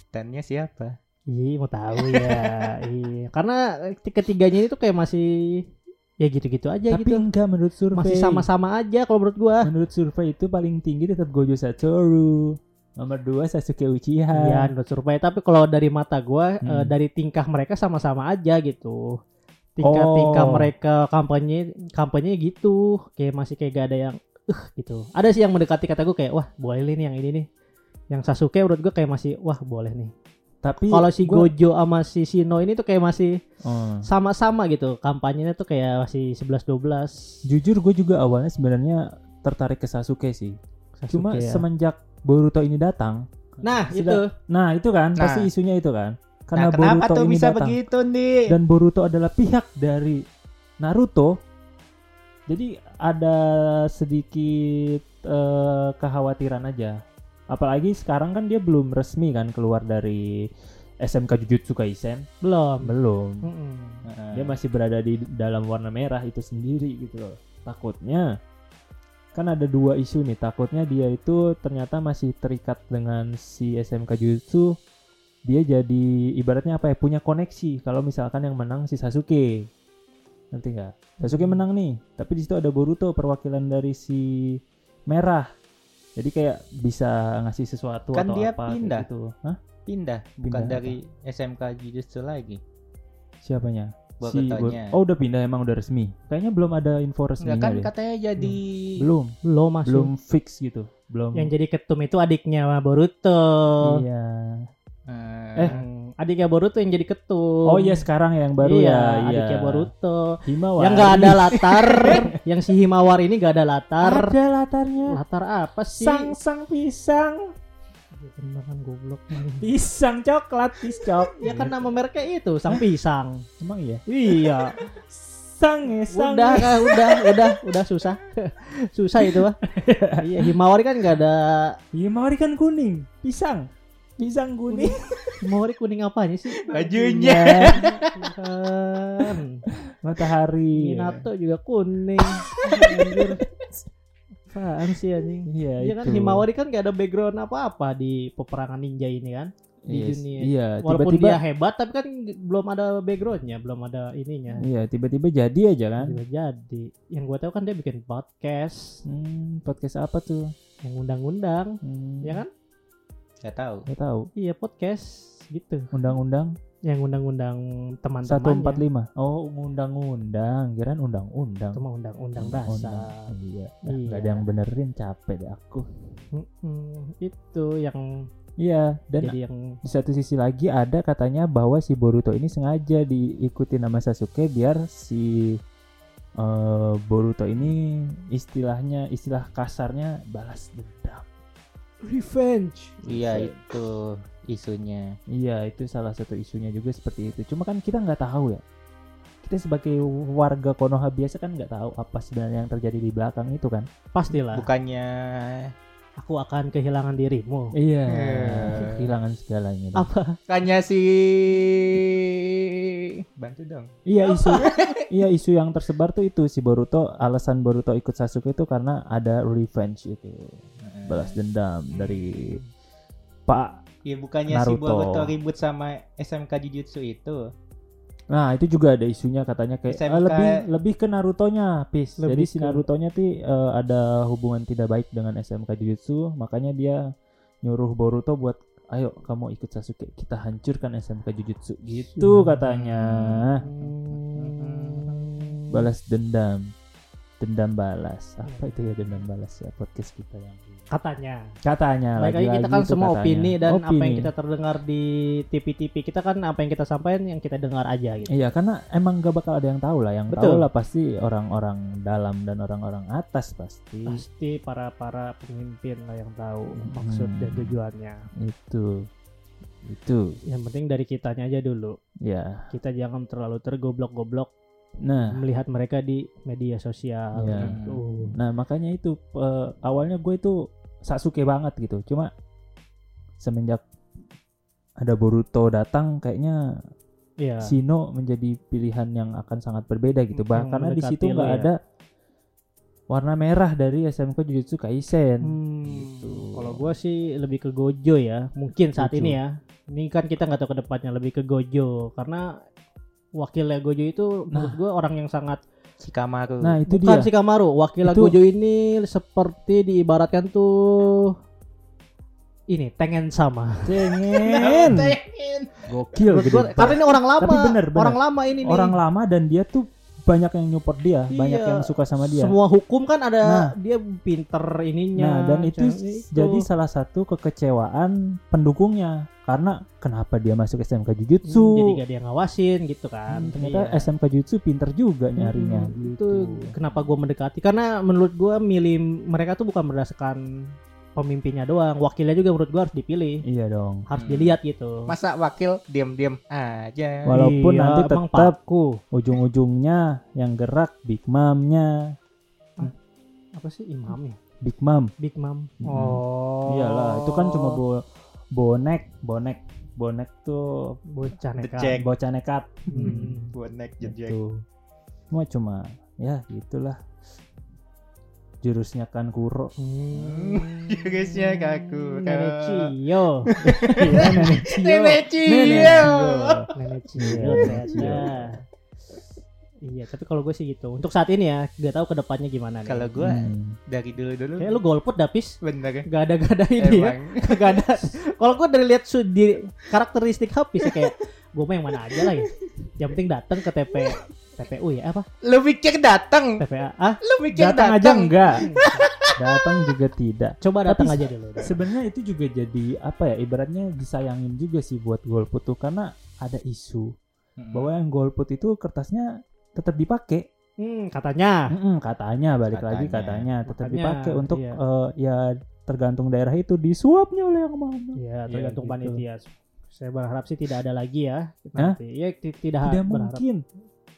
S3: Tennya siapa?
S2: Iya mau tahu ya. iya. Karena ketiganya itu kayak masih ya gitu-gitu aja
S1: Tapi
S2: gitu.
S1: enggak menurut survei.
S2: Masih sama-sama aja kalau menurut gua.
S1: Menurut survei itu paling tinggi tetap Gojo Satoru. Nomor 2 Sasuke Uchiha.
S2: Iya, menurut survei. Tapi kalau dari mata gua
S1: Hmm.
S2: eh, dari tingkah mereka sama-sama aja gitu. Tingkah-tingkah
S1: Oh.
S2: mereka kampanye kampanye gitu kayak masih kayak gak ada yang uh gitu ada sih yang mendekati kata gue kayak wah boleh nih yang ini nih yang Sasuke menurut gue kayak masih wah boleh nih
S1: Tapi
S2: kalau si
S1: gua-
S2: Gojo sama si Shino ini tuh kayak masih
S1: Oh.
S2: sama-sama gitu kampanyenya tuh kayak masih 11-12
S1: Jujur gue juga awalnya sebenarnya tertarik ke Sasuke sih.
S2: Sasuke
S1: Cuma
S2: ya.
S1: semenjak Boruto ini datang,
S2: nah
S1: sudah-
S2: itu
S1: nah itu kan
S3: Nah.
S1: pasti isunya itu kan. Karena
S3: nah, kenapa
S1: Boruto
S3: tuh
S1: ini
S3: bisa
S1: datang
S3: begitu nih
S1: dan Boruto adalah pihak dari Naruto. Jadi ada sedikit eh, kekhawatiran aja. Apalagi sekarang kan dia belum resmi kan keluar dari SMK Jujutsu Kaisen.
S2: belum
S1: Belum.
S2: Mm-mm.
S3: Heeh.
S1: dia masih berada di dalam warna merah itu sendiri gitu loh takutnya kan ada dua isu nih takutnya dia itu ternyata masih terikat dengan si SMK Jutsu dia jadi ibaratnya apa ya punya koneksi. Kalau misalkan yang menang si Sasuke. Nanti nggak? Sasuke menang nih tapi di situ ada Boruto perwakilan dari si merah. Jadi kayak bisa ngasih sesuatu
S3: Kan
S1: atau
S3: dia
S1: apa
S3: pindah.
S1: gitu. Hah?
S3: pindah bukan
S1: Pindah
S3: dari SMK Jujutsu lagi.
S1: Siapanya. Bor- oh udah pindah emang udah resmi. Kayaknya belum ada info resminya
S3: Enggak kan
S1: deh.
S3: katanya jadi
S1: belum.
S2: Belum masuk
S1: belum fix gitu. Belum.
S2: Yang jadi ketum itu adiknya Boruto.
S1: Iya
S3: eh,
S2: Hmm, adiknya Boruto yang jadi ketum.
S1: Oh iya sekarang yang baru
S2: iya,
S1: ya. Iya.
S2: Adiknya Boruto.
S1: Himawari
S2: yang nggak ada latar. Yang si Himawari ini nggak ada latar.
S1: Ada latarnya.
S2: Latar apa sih?
S1: Sang sang pisang
S2: Beneran goblok.
S1: Pisang coklat piscok
S2: ya kan nama mereknya itu sang pisang.
S1: Emang iya?
S2: Iya.
S1: Sang ya sang
S2: udah kan, udah udah udah susah. Susah itu mah iya Himawari kan nggak ada
S1: Himawari kan kuning pisang pisang kuning.
S2: Himawari kuning apanya sih?
S3: Bajunya.
S1: Matahari.
S2: Minato juga kuning. Anjir. Apaan sih anjing?
S1: Iya
S2: Iya kan. Himawari kan gak ada background apa-apa di peperangan ninja ini kan? Di
S1: Yes,
S2: dunia.
S1: iya
S2: Walaupun
S1: tiba-tiba
S2: dia hebat tapi kan belum ada backgroundnya, belum ada ininya.
S1: iya tiba-tiba jadi aja kan?
S2: Tiba jadi. Yang gue tahu kan dia bikin podcast.
S1: Hmm, podcast apa tuh?
S2: Yang undang-undang,
S1: hmm,
S2: ya kan?
S3: Nggak tahu
S1: nggak tahu
S2: Iya podcast gitu.
S1: undang-undang
S2: Yang undang-undang teman-teman.
S1: satu empat lima oh undang-undang kirain undang-undang
S2: Itu mah undang-undang dasar.
S1: iya
S2: Iya.
S1: nggak ada yang benerin capek deh aku
S2: Mm-mm. Itu yang
S1: iya dan
S2: jadi yang
S1: di satu sisi lagi ada katanya bahwa si Boruto ini sengaja diikuti nama Sasuke biar si eh, Boruto ini istilahnya istilah kasarnya balas dendam
S2: revenge.
S3: iya itu isunya
S1: iya itu salah satu isunya juga seperti itu cuma kan kita nggak tahu ya kita sebagai warga Konoha biasa kan nggak tahu apa sebenarnya yang terjadi di belakang itu kan
S2: Pastilah.
S3: bukannya
S2: Aku akan kehilangan dirimu.
S1: iya
S3: Eh.
S1: kehilangan segalanya
S2: Apa?
S3: bukannya si bantu dong
S1: Iya isu iya isu yang tersebar tuh itu si Boruto alasan Boruto ikut Sasuke itu karena ada revenge itu balas dendam dari Pak.
S3: Iya bukannya si
S1: Naruto.
S3: Boruto ribut sama SMK Jujutsu itu.
S1: Nah itu juga ada isunya katanya kayak
S3: SMK.
S1: eh, lebih lebih ke Narutonya Pis.
S2: Lebih
S1: Jadi si
S2: ke-
S1: Narutonya tuh eh, ada hubungan tidak baik dengan SMK Jujutsu makanya dia nyuruh Boruto buat ayo kamu ikut Sasuke kita hancurkan SMK Jujutsu gitu katanya
S2: Hmm.
S1: balas dendam dendam balas apa itu ya dendam balas ya podcast kita yang
S2: Katanya.
S1: katanya
S2: Baik lagi kita kan semua
S1: katanya.
S2: opini dan apa yang
S1: Opini.
S2: kita terdengar di TV-TV kita kan apa yang kita sampaikan yang kita dengar aja gitu.
S1: iya karena emang gak bakal ada yang tahu lah yang
S2: Betul.
S1: tahu lah pasti orang-orang dalam dan orang-orang atas pasti
S2: Pasti para para pemimpin lah yang tahu maksud dan
S1: Hmm.
S2: tujuannya.
S1: itu itu
S2: Yang penting dari kitanya aja dulu.
S1: ya
S2: Kita jangan terlalu tergoblok-goblok
S1: nah
S2: melihat mereka di media sosial
S1: Iya.
S2: gitu.
S1: nah makanya itu eh, awalnya gue itu Sasuke banget gitu cuma semenjak ada Boruto datang kayaknya
S2: Iya.
S1: Shino menjadi pilihan yang akan sangat berbeda gitu.
S2: Hmm,
S1: karena di situ nggak
S2: ya.
S1: ada warna merah dari SMK Jujutsu Kaisen.
S2: Hmm,
S1: Gitu.
S2: Kalau gua sih lebih ke Gojo ya, mungkin saat
S1: Gojo.
S2: ini ya. Ini kan kita nggak tahu ke depannya lebih ke Gojo karena wakilnya Gojo itu menurut gua orang yang sangat
S3: Si Kamaru.
S1: Nah, itu
S2: bukan
S1: dia.
S2: si Kamaru, wakilnya
S1: Itu-
S2: Gojo ini seperti diibaratkan tuh ini Tengen sama.
S1: Cengin.
S3: Pengen.
S1: Gokil
S2: gua,
S1: banget.
S2: karena ini orang lama.
S1: Tapi bener, bener.
S2: Orang lama ini nih.
S1: orang lama dan dia tuh banyak yang support dia, banyak
S2: Iya.
S1: yang suka sama dia.
S2: Semua hukum kan ada
S1: Nah.
S2: dia pinter ininya.
S1: Nah, dan itu
S2: itu.
S1: jadi salah satu kekecewaan pendukungnya karena kenapa dia masuk SMK Jujutsu?
S2: Hmm, jadi gak yang ngawasin gitu kan.
S1: Hmm, ternyata
S2: Iya.
S1: SMK Jujutsu pinter juga nyarinya
S2: Hmm,
S1: gitu.
S2: Itu kenapa gue mendekati karena menurut gue milih mereka tuh bukan berdasarkan pemimpinnya doang, wakilnya juga menurut gue harus dipilih,
S1: Iya dong.
S2: harus
S3: Hmm.
S2: dilihat gitu.
S3: Masa wakil diam-diam aja.
S1: Walaupun
S2: Iya,
S1: nanti tetap ujung-ujungnya yang gerak Big Mom-nya,
S2: apa sih imamnya?
S1: Big Mom.
S2: Big Mom.
S1: Mm-mm.
S2: Oh.
S1: Iyalah, itu kan cuma bo- bonek, bonek, bonek tuh
S2: bocah nekat.
S1: Bocah nekat.
S2: Hmm.
S3: Bonek jejek.
S1: Gitu. Semua cuma ya gitulah. Jurusnya kan kuro.
S2: Hmm.
S3: Jurusnya kaku.
S2: Nenek Cio.
S1: Iya, nenek Cio.
S3: Nenek
S1: Nenek
S3: Cio.
S1: Cio.
S2: Nenek Cio
S1: Iya,
S2: tapi kalau gue sih gitu. Untuk saat ini ya, gak tahu ke depannya gimana nih.
S3: Kalau gua
S1: Hmm.
S3: dari dulu-dulu
S2: Kayak lu golput dapis,
S3: bener ya.
S2: gak ada gak ada ini ya. Gak ada. Kalau gue dari lihat di karakteristik Hafiz ya kayak gue mah yang mana aja lah ya. Yang penting datang ke TP TPU ya apa?
S3: Lu pikir datang?
S2: TPA. Ah,
S3: Lu pikir
S1: Datang aja enggak. Datang juga tidak.
S2: coba datang aja dulu.
S1: Sebenarnya itu juga jadi apa ya ibaratnya disayangin juga sih buat golput tuh karena ada isu
S3: Hmm.
S1: bahwa yang golput itu kertasnya tetap dipakai.
S2: Hmm, katanya.
S1: Mm-mm, katanya balik lagi
S3: Katanya.
S1: katanya tetap
S2: Makanya,
S1: dipakai untuk
S2: iya.
S1: eh, ya tergantung daerah itu disuapnya oleh yang mana.
S2: Iya, tergantung
S1: gitu.
S2: panitia. Saya berharap sih tidak ada lagi ya. Nanti. Ya ti- tidak,
S1: Tidak
S2: berharap.
S1: mungkin.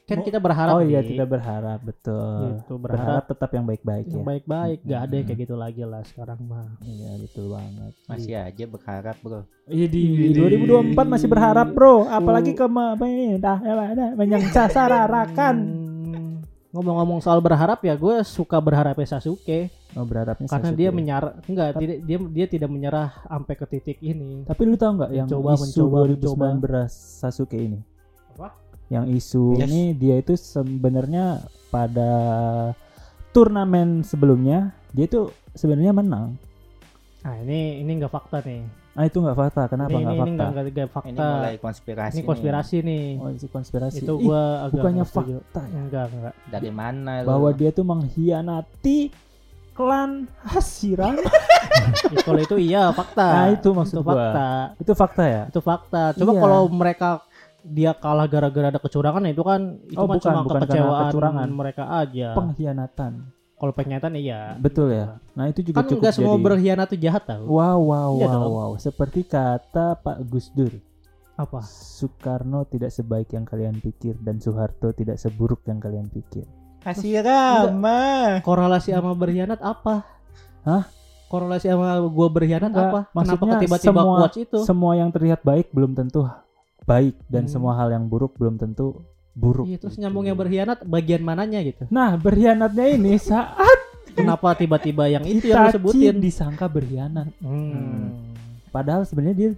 S2: Kan kita berharap
S1: oh iya
S2: nih.
S1: tidak berharap betul.
S2: Gitu,
S1: berharap.
S2: berharap
S1: tetap yang baik-baik
S2: yang
S1: ya.
S2: baik-baik. Gak ada yang
S1: Mm-mm.
S2: kayak gitu lagi lah sekarang mah.
S1: Iya betul banget.
S3: Masih aja berharap, Bro.
S1: Iya di
S2: Iya,
S1: 2024 masih berharap bro, apalagi
S2: Oh.
S1: ke dah menyangsa sararakan.
S2: Hmm, Ngomong-ngomong soal berharap ya, gue suka berharapnya Sasuke
S1: Oh berharapnya
S2: karena
S1: Sasuke.
S2: dia menyerah enggak
S1: Tapi-
S2: tidak dia dia tidak menyerah sampai ke titik ini.
S1: Tapi lu tahu nggak yang
S2: Mencoba,
S1: isu
S2: mencoba,
S1: 2019 Sasuke ini?
S2: Apa?
S1: Yang isu
S3: Yes.
S1: ini dia itu sebenarnya pada turnamen sebelumnya dia itu sebenarnya menang.
S2: Nah, ini ini enggak fakta nih.
S1: Ah itu nggak fakta. Kenapa
S2: ini
S1: nggak
S2: ini
S1: fakta?
S2: enggak, enggak, enggak
S3: Ini
S2: fakta.
S3: mulai konspirasi.
S2: Ini konspirasi nih.
S1: Oh itu konspirasi.
S2: Itu
S1: Ih,
S2: gua agak
S1: bukannya
S2: nggak
S1: fakta ya.
S2: Enggak, enggak.
S3: nih. Dari mana lu?
S1: Bahwa dia tuh mengkhianati klan Hashirama.
S2: Ya, kalau itu iya fakta.
S1: Nah, itu maksud
S2: itu
S1: gua.
S2: fakta.
S1: itu fakta ya?
S2: Itu fakta. Coba
S1: Iya.
S2: kalau mereka dia kalah gara-gara ada kecurangan itu kan itu
S1: Oh,
S2: kan
S1: bukan,
S2: cuma
S1: bukan
S2: kekecewaan
S1: kecurangan.
S2: mereka aja.
S1: Pengkhianatan.
S2: Kalau pengkhianatan iya.
S1: Betul ya. Nah itu juga
S2: Kan
S1: cukup
S2: enggak semua
S1: jadi.
S2: berkhianat itu jahat tau.
S1: Wow wow
S2: Iya
S1: wow
S2: dong.
S1: wow. Seperti kata Pak Gus Dur.
S2: Apa?
S1: Soekarno tidak sebaik yang kalian pikir dan Soeharto tidak seburuk yang kalian pikir.
S3: Hashirama.
S2: Korelasi sama berkhianat apa?
S1: Hah?
S2: Korelasi sama gua berkhianat
S1: Enggak,
S2: apa? Kenapa
S1: maksudnya
S2: tiba-tiba
S1: semua-
S2: quotes itu?
S1: Semua yang terlihat baik belum tentu baik dan
S2: Hmm.
S1: semua hal yang buruk belum tentu buruk.
S2: Iya, terus
S1: gitu.
S2: nyambung yang berkhianat bagian mananya gitu.
S1: Nah berkhianatnya ini saat
S2: Kenapa tiba-tiba yang itu yang lu
S1: Itachi
S2: sebutin?
S1: disangka berkhianat.
S2: Hmm.
S1: Padahal sebenarnya dia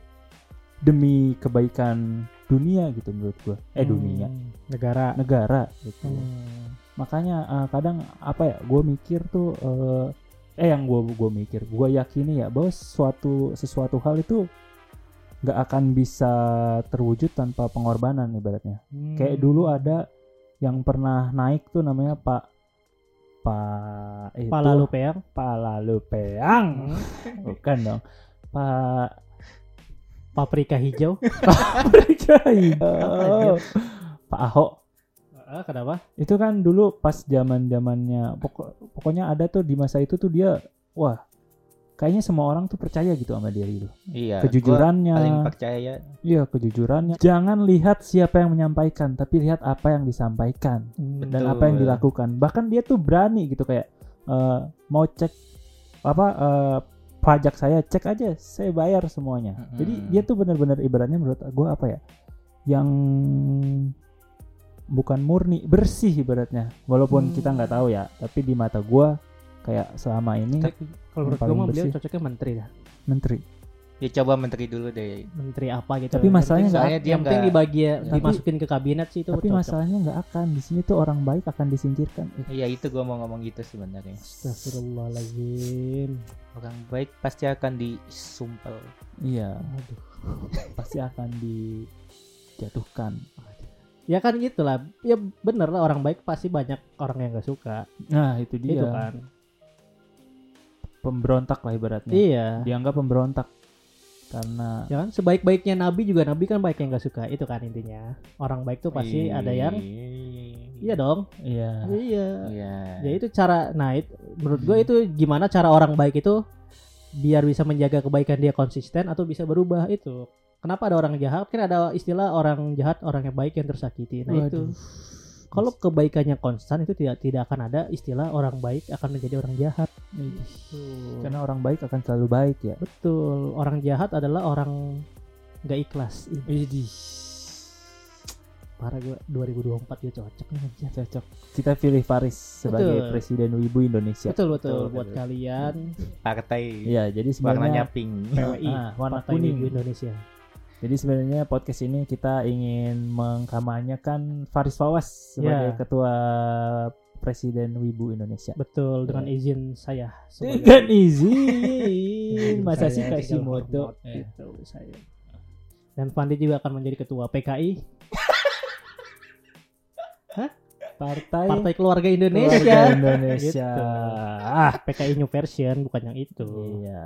S1: demi kebaikan dunia gitu menurut gua. Eh dunia,
S2: Hmm. Negara.
S1: negara gitu.
S2: Hmm.
S1: makanya eh, kadang apa ya gue mikir tuh eh, eh yang gue gue mikir gue yakini ya bahwa suatu sesuatu hal itu nggak akan bisa terwujud tanpa pengorbanan ibaratnya
S2: Hmm.
S1: kayak dulu ada yang pernah naik tuh namanya pak pak itu
S2: Pala lu peang.
S1: pak lalu peang bukan dong pak
S2: Paprika hijau.
S1: hijau pak ahok
S2: Ah, kenapa?
S1: itu kan dulu pas zaman zamannya pokok pokoknya ada tuh di masa itu tuh dia wah kayaknya semua orang tuh percaya gitu sama dia gitu
S3: Iya.
S1: kejujurannya
S3: Paling percaya.
S1: iya kejujurannya jangan lihat siapa yang menyampaikan tapi lihat apa yang disampaikan
S2: Hmm.
S1: dan
S3: Betul.
S1: apa yang dilakukan bahkan dia tuh berani gitu kayak eh, mau cek apa eh, pajak saya cek aja saya bayar semuanya
S3: Mm-mm.
S1: jadi dia tuh benar-benar ibaratnya menurut gue apa ya yang bukan murni bersih ibaratnya walaupun
S2: Hmm.
S1: kita nggak tahu ya tapi di mata gue kayak selama ini
S2: Tapi Kalau menurut gue mah beliau cocoknya menteri dah.
S1: menteri
S3: Ya coba menteri dulu deh.
S2: menteri apa gitu.
S1: Tapi
S2: Yang
S1: masalahnya
S3: nggak- Soalnya dia
S2: yang penting dibagi
S1: Tapi-
S2: dimasukin ke kabinet sih itu
S1: Tapi
S2: cocok.
S1: masalahnya nggak akan di sini tuh orang baik akan disingkirkan.
S3: Iya itu gua mau ngomong gitu sebenarnya.
S2: Astagfirullahaladzim.
S3: Orang baik pasti akan disumpel.
S1: Iya,
S2: Aduh.
S1: pasti akan dijatuhkan.
S2: Ya kan gitulah. Ya bener lah orang baik pasti banyak orang yang gak suka.
S1: Nah, itu dia.
S2: Itu kan.
S1: Pemberontak lah ibaratnya.
S2: Iya.
S1: Dianggap pemberontak karena
S2: Ya kan sebaik-baiknya nabi juga nabi kan baik yang gak suka. Itu kan intinya. Orang baik tuh pasti ada yang Iya dong.
S1: iya.
S2: Iya.
S3: Iya.
S2: Ya itu cara nah it- menurut gue itu gimana cara orang baik itu biar bisa menjaga kebaikan dia konsisten atau bisa berubah itu. Kenapa ada orang jahat? Kan ada istilah orang jahat, orang yang baik yang tersakiti. Nah itu.
S1: Waduh.
S2: Kalau kebaikannya konstan itu tidak tidak akan ada istilah orang baik akan menjadi orang jahat. Tuh.
S1: Karena orang baik akan selalu baik ya.
S2: Betul. Orang jahat adalah orang nggak ikhlas.
S1: Idih.
S2: Parah gue 2024 dia cocok nih.
S1: Cocok. Kita pilih Faris sebagai
S2: Betul.
S1: presiden Wibu Indonesia.
S2: Betul betul
S3: Betul,
S2: buat
S3: betul.
S2: kalian
S3: Partai
S1: Iya, jadi
S3: warnanya
S1: sebenarnya
S3: pink.
S2: PWI
S1: Ah, warna
S2: Partai
S1: kuning.
S2: Ibu Indonesia.
S1: Jadi sebenarnya podcast ini kita ingin mengkampanyekan Faris Fawas sebagai
S2: Ya.
S1: ketua Presiden Wibu Indonesia.
S2: Betul dengan
S1: Ya.
S2: izin saya sebagai-
S1: Dengan izin masa sih kasih
S2: hormat, Gitu saya. Dan Fandi juga akan menjadi ketua PKI
S1: Partai,
S2: Partai Keluarga
S1: Keluarga
S2: Indonesia.
S1: Indonesia.
S2: Gitu.
S1: Ah,
S2: PKI new version bukan yang itu.
S1: iya.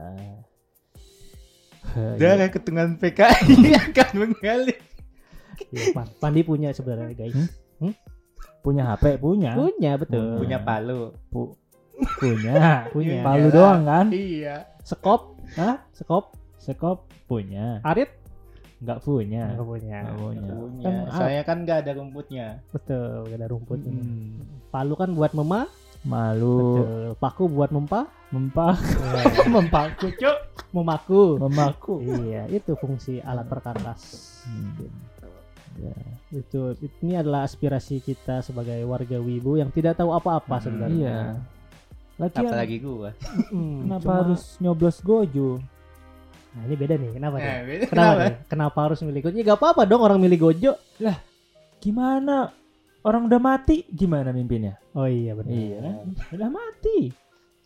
S3: Darah ketungan PKI akan mengalir.
S2: Ya, Pan- Pandi punya sebenarnya guys.
S1: Hmm? Punya HP punya.
S2: Punya betul.
S3: Punya palu.
S1: Pu- punya.
S2: Punya.
S1: Palu doang kan?
S3: Iya.
S2: Sekop,
S1: Hah?
S2: sekop,
S1: Sekop punya.
S2: arit
S1: Nggak punya.
S2: nggak punya.
S1: Nggak punya.
S3: Punya.
S2: Kan,
S3: Soalnya kan nggak ada rumputnya.
S2: Betul, gak ada rumputnya.
S1: Hmm.
S2: Palu kan buat mema,
S1: Malu.
S2: betul. Paku buat mempa,
S1: Mempak.
S2: mempaku, cuk, memaku.
S1: Memaku.
S2: iya, itu fungsi alat perkakas.
S1: Hmm. Ya.
S2: Itu ini adalah aspirasi kita sebagai warga Wibu yang tidak tahu apa-apa
S3: Hmm,
S2: sebenarnya.
S1: Iya. Lagian
S3: Apalagi gua.
S2: Mm,
S1: kenapa
S2: cuma-
S1: harus nyoblos gojo?
S2: Nah, ini beda nih. Kenapa nih?
S3: Eh, beda
S2: Kenapa
S3: kenapa?
S2: nih? Kenapa harus milih Gojo? Ya gak apa-apa dong orang milih Gojo.
S1: Gimana? Orang udah mati gimana mimpinnya?
S2: Oh iya benar.
S1: Iya, udah mati.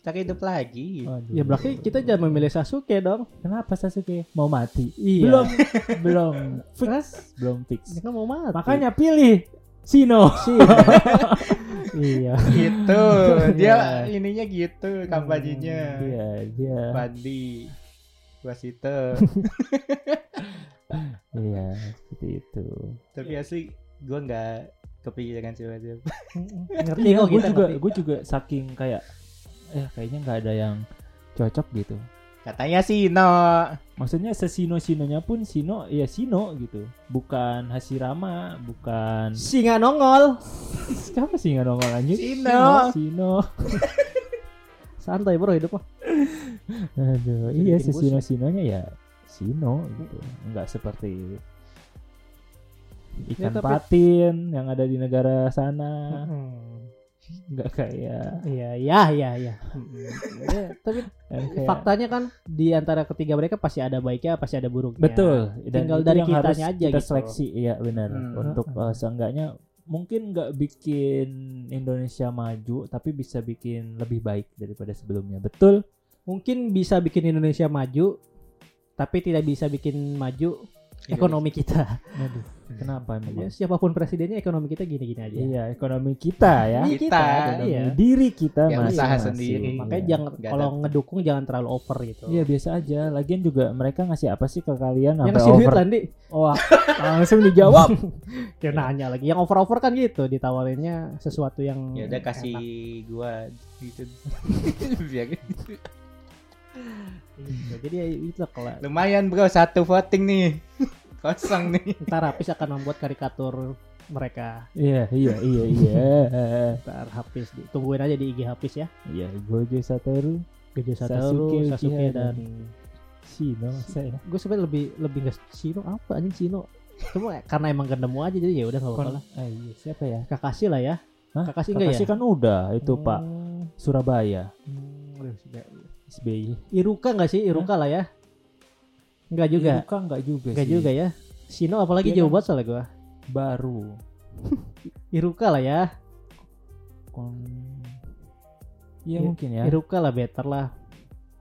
S3: Cari hidup lagi.
S1: Waduh.
S2: Ya berarti kita jangan memilih Sasuke dong.
S1: Kenapa Sasuke mau mati?
S2: Iya.
S1: Belum, belum fix, belum fix.
S2: Dia kan mau mati.
S1: Makanya pilih Sino.
S2: sih. iya.
S3: gitu.
S1: Iya.
S3: Dia ininya gitu kampanyenya.
S1: Iya, dia.
S3: Pandi. Wasito.
S1: Iya, seperti itu.
S3: Tapi asli gua nggak kepikiran sih.
S2: Ngerti
S1: Iya,
S2: kok
S1: gue juga, gue juga saking kayak, eh kayaknya nggak ada yang cocok gitu.
S3: Katanya Sino.
S1: Maksudnya sesino-sinonya pun Sino ya Sino gitu. Bukan Hashirama, bukan
S2: Singa nongol.
S1: siapa sih nggak nongol anjir?
S3: Sino.
S1: Sino.
S2: Santai bro hidup mah.
S1: Aduh,
S2: Jadi
S1: iya
S2: bikin
S1: sesino-sinonya ya Sino gitu. Enggak seperti
S2: Ya,
S1: ikan
S2: tapi-
S1: patin yang ada di negara sana.
S2: Hmm.
S1: Enggak kayak,
S2: Iya, iya, iya, iya. Ya, Tapi
S1: kayak
S2: faktanya kan di antara ketiga mereka pasti ada baiknya, pasti ada buruknya.
S1: Betul. Dan
S2: Tinggal dari
S1: yang harus
S2: kitanya aja
S1: kita
S2: gitu.
S1: seleksi, iya benar.
S3: Hmm.
S1: Untuk eh, seenggaknya mungkin nggak bikin Indonesia maju, tapi bisa bikin lebih baik daripada sebelumnya. Betul.
S2: Mungkin bisa bikin Indonesia maju, tapi tidak bisa bikin maju ekonomi kita.
S1: Aduh, kenapa
S2: Ya,
S1: memang?
S2: siapa pun presidennya ekonomi kita gini-gini aja.
S1: Iya, ekonomi kita ya.
S2: Ini
S3: Kita,
S1: Ekonomi
S2: iya.
S1: diri kita
S3: Ya,
S1: masing-masing.
S3: usaha sendiri.
S2: Makanya
S1: Iya.
S2: jangan kalau
S3: ada.
S2: ngedukung jangan terlalu over gitu.
S1: Iya biasa aja. Lagian juga mereka ngasih apa sih ke kalian
S2: Yang ngasih duit
S1: over?
S2: Landi.
S1: Wah, langsung dijawab.
S2: Ya nanya lagi. Yang over-over kan gitu, ditawarinnya sesuatu yang
S3: Ya udah kasih
S2: enak.
S3: gua gitu. Biar-
S2: Gitu. Jadi ya itu kalau
S3: Lumayan bro satu voting nih. Kosong nih.
S2: ntar Hafiz akan membuat karikatur mereka.
S1: Iya, iya, iya, iya.
S2: Ntar Hafiz tungguin aja di IG Hafiz ya.
S1: Iya, Gojo Satoru,
S2: Gojo
S1: Sasuke
S2: Satoru,
S1: Uchiha,
S2: Sasuke,
S1: dan-
S2: dan
S1: Shino, saya.
S2: gue sebenarnya lebih lebih nggak Sino apa anjing Sino. Cuma karena emang gendemu aja jadi ya udah nggak apa-apa lah.
S1: Ah, iya, siapa ya?
S2: Kakashi lah ya.
S1: Hah?
S2: Kakashi enggak
S1: Kakashi
S2: ya?
S1: kan udah itu Pak
S2: Hmm,
S1: Surabaya
S2: hmm.
S1: SBY.
S2: Iruka nggak sih? Iruka lah ya. Enggak juga.
S1: Iruka enggak juga
S2: Enggak
S1: sih.
S2: juga ya. Shino apalagi
S1: Dia
S2: jauh
S1: kan-
S2: banget soalnya gua.
S1: Baru.
S2: Iruka lah ya.
S1: Kon... Iya
S2: I-
S1: mungkin ya.
S2: Iruka lah better lah.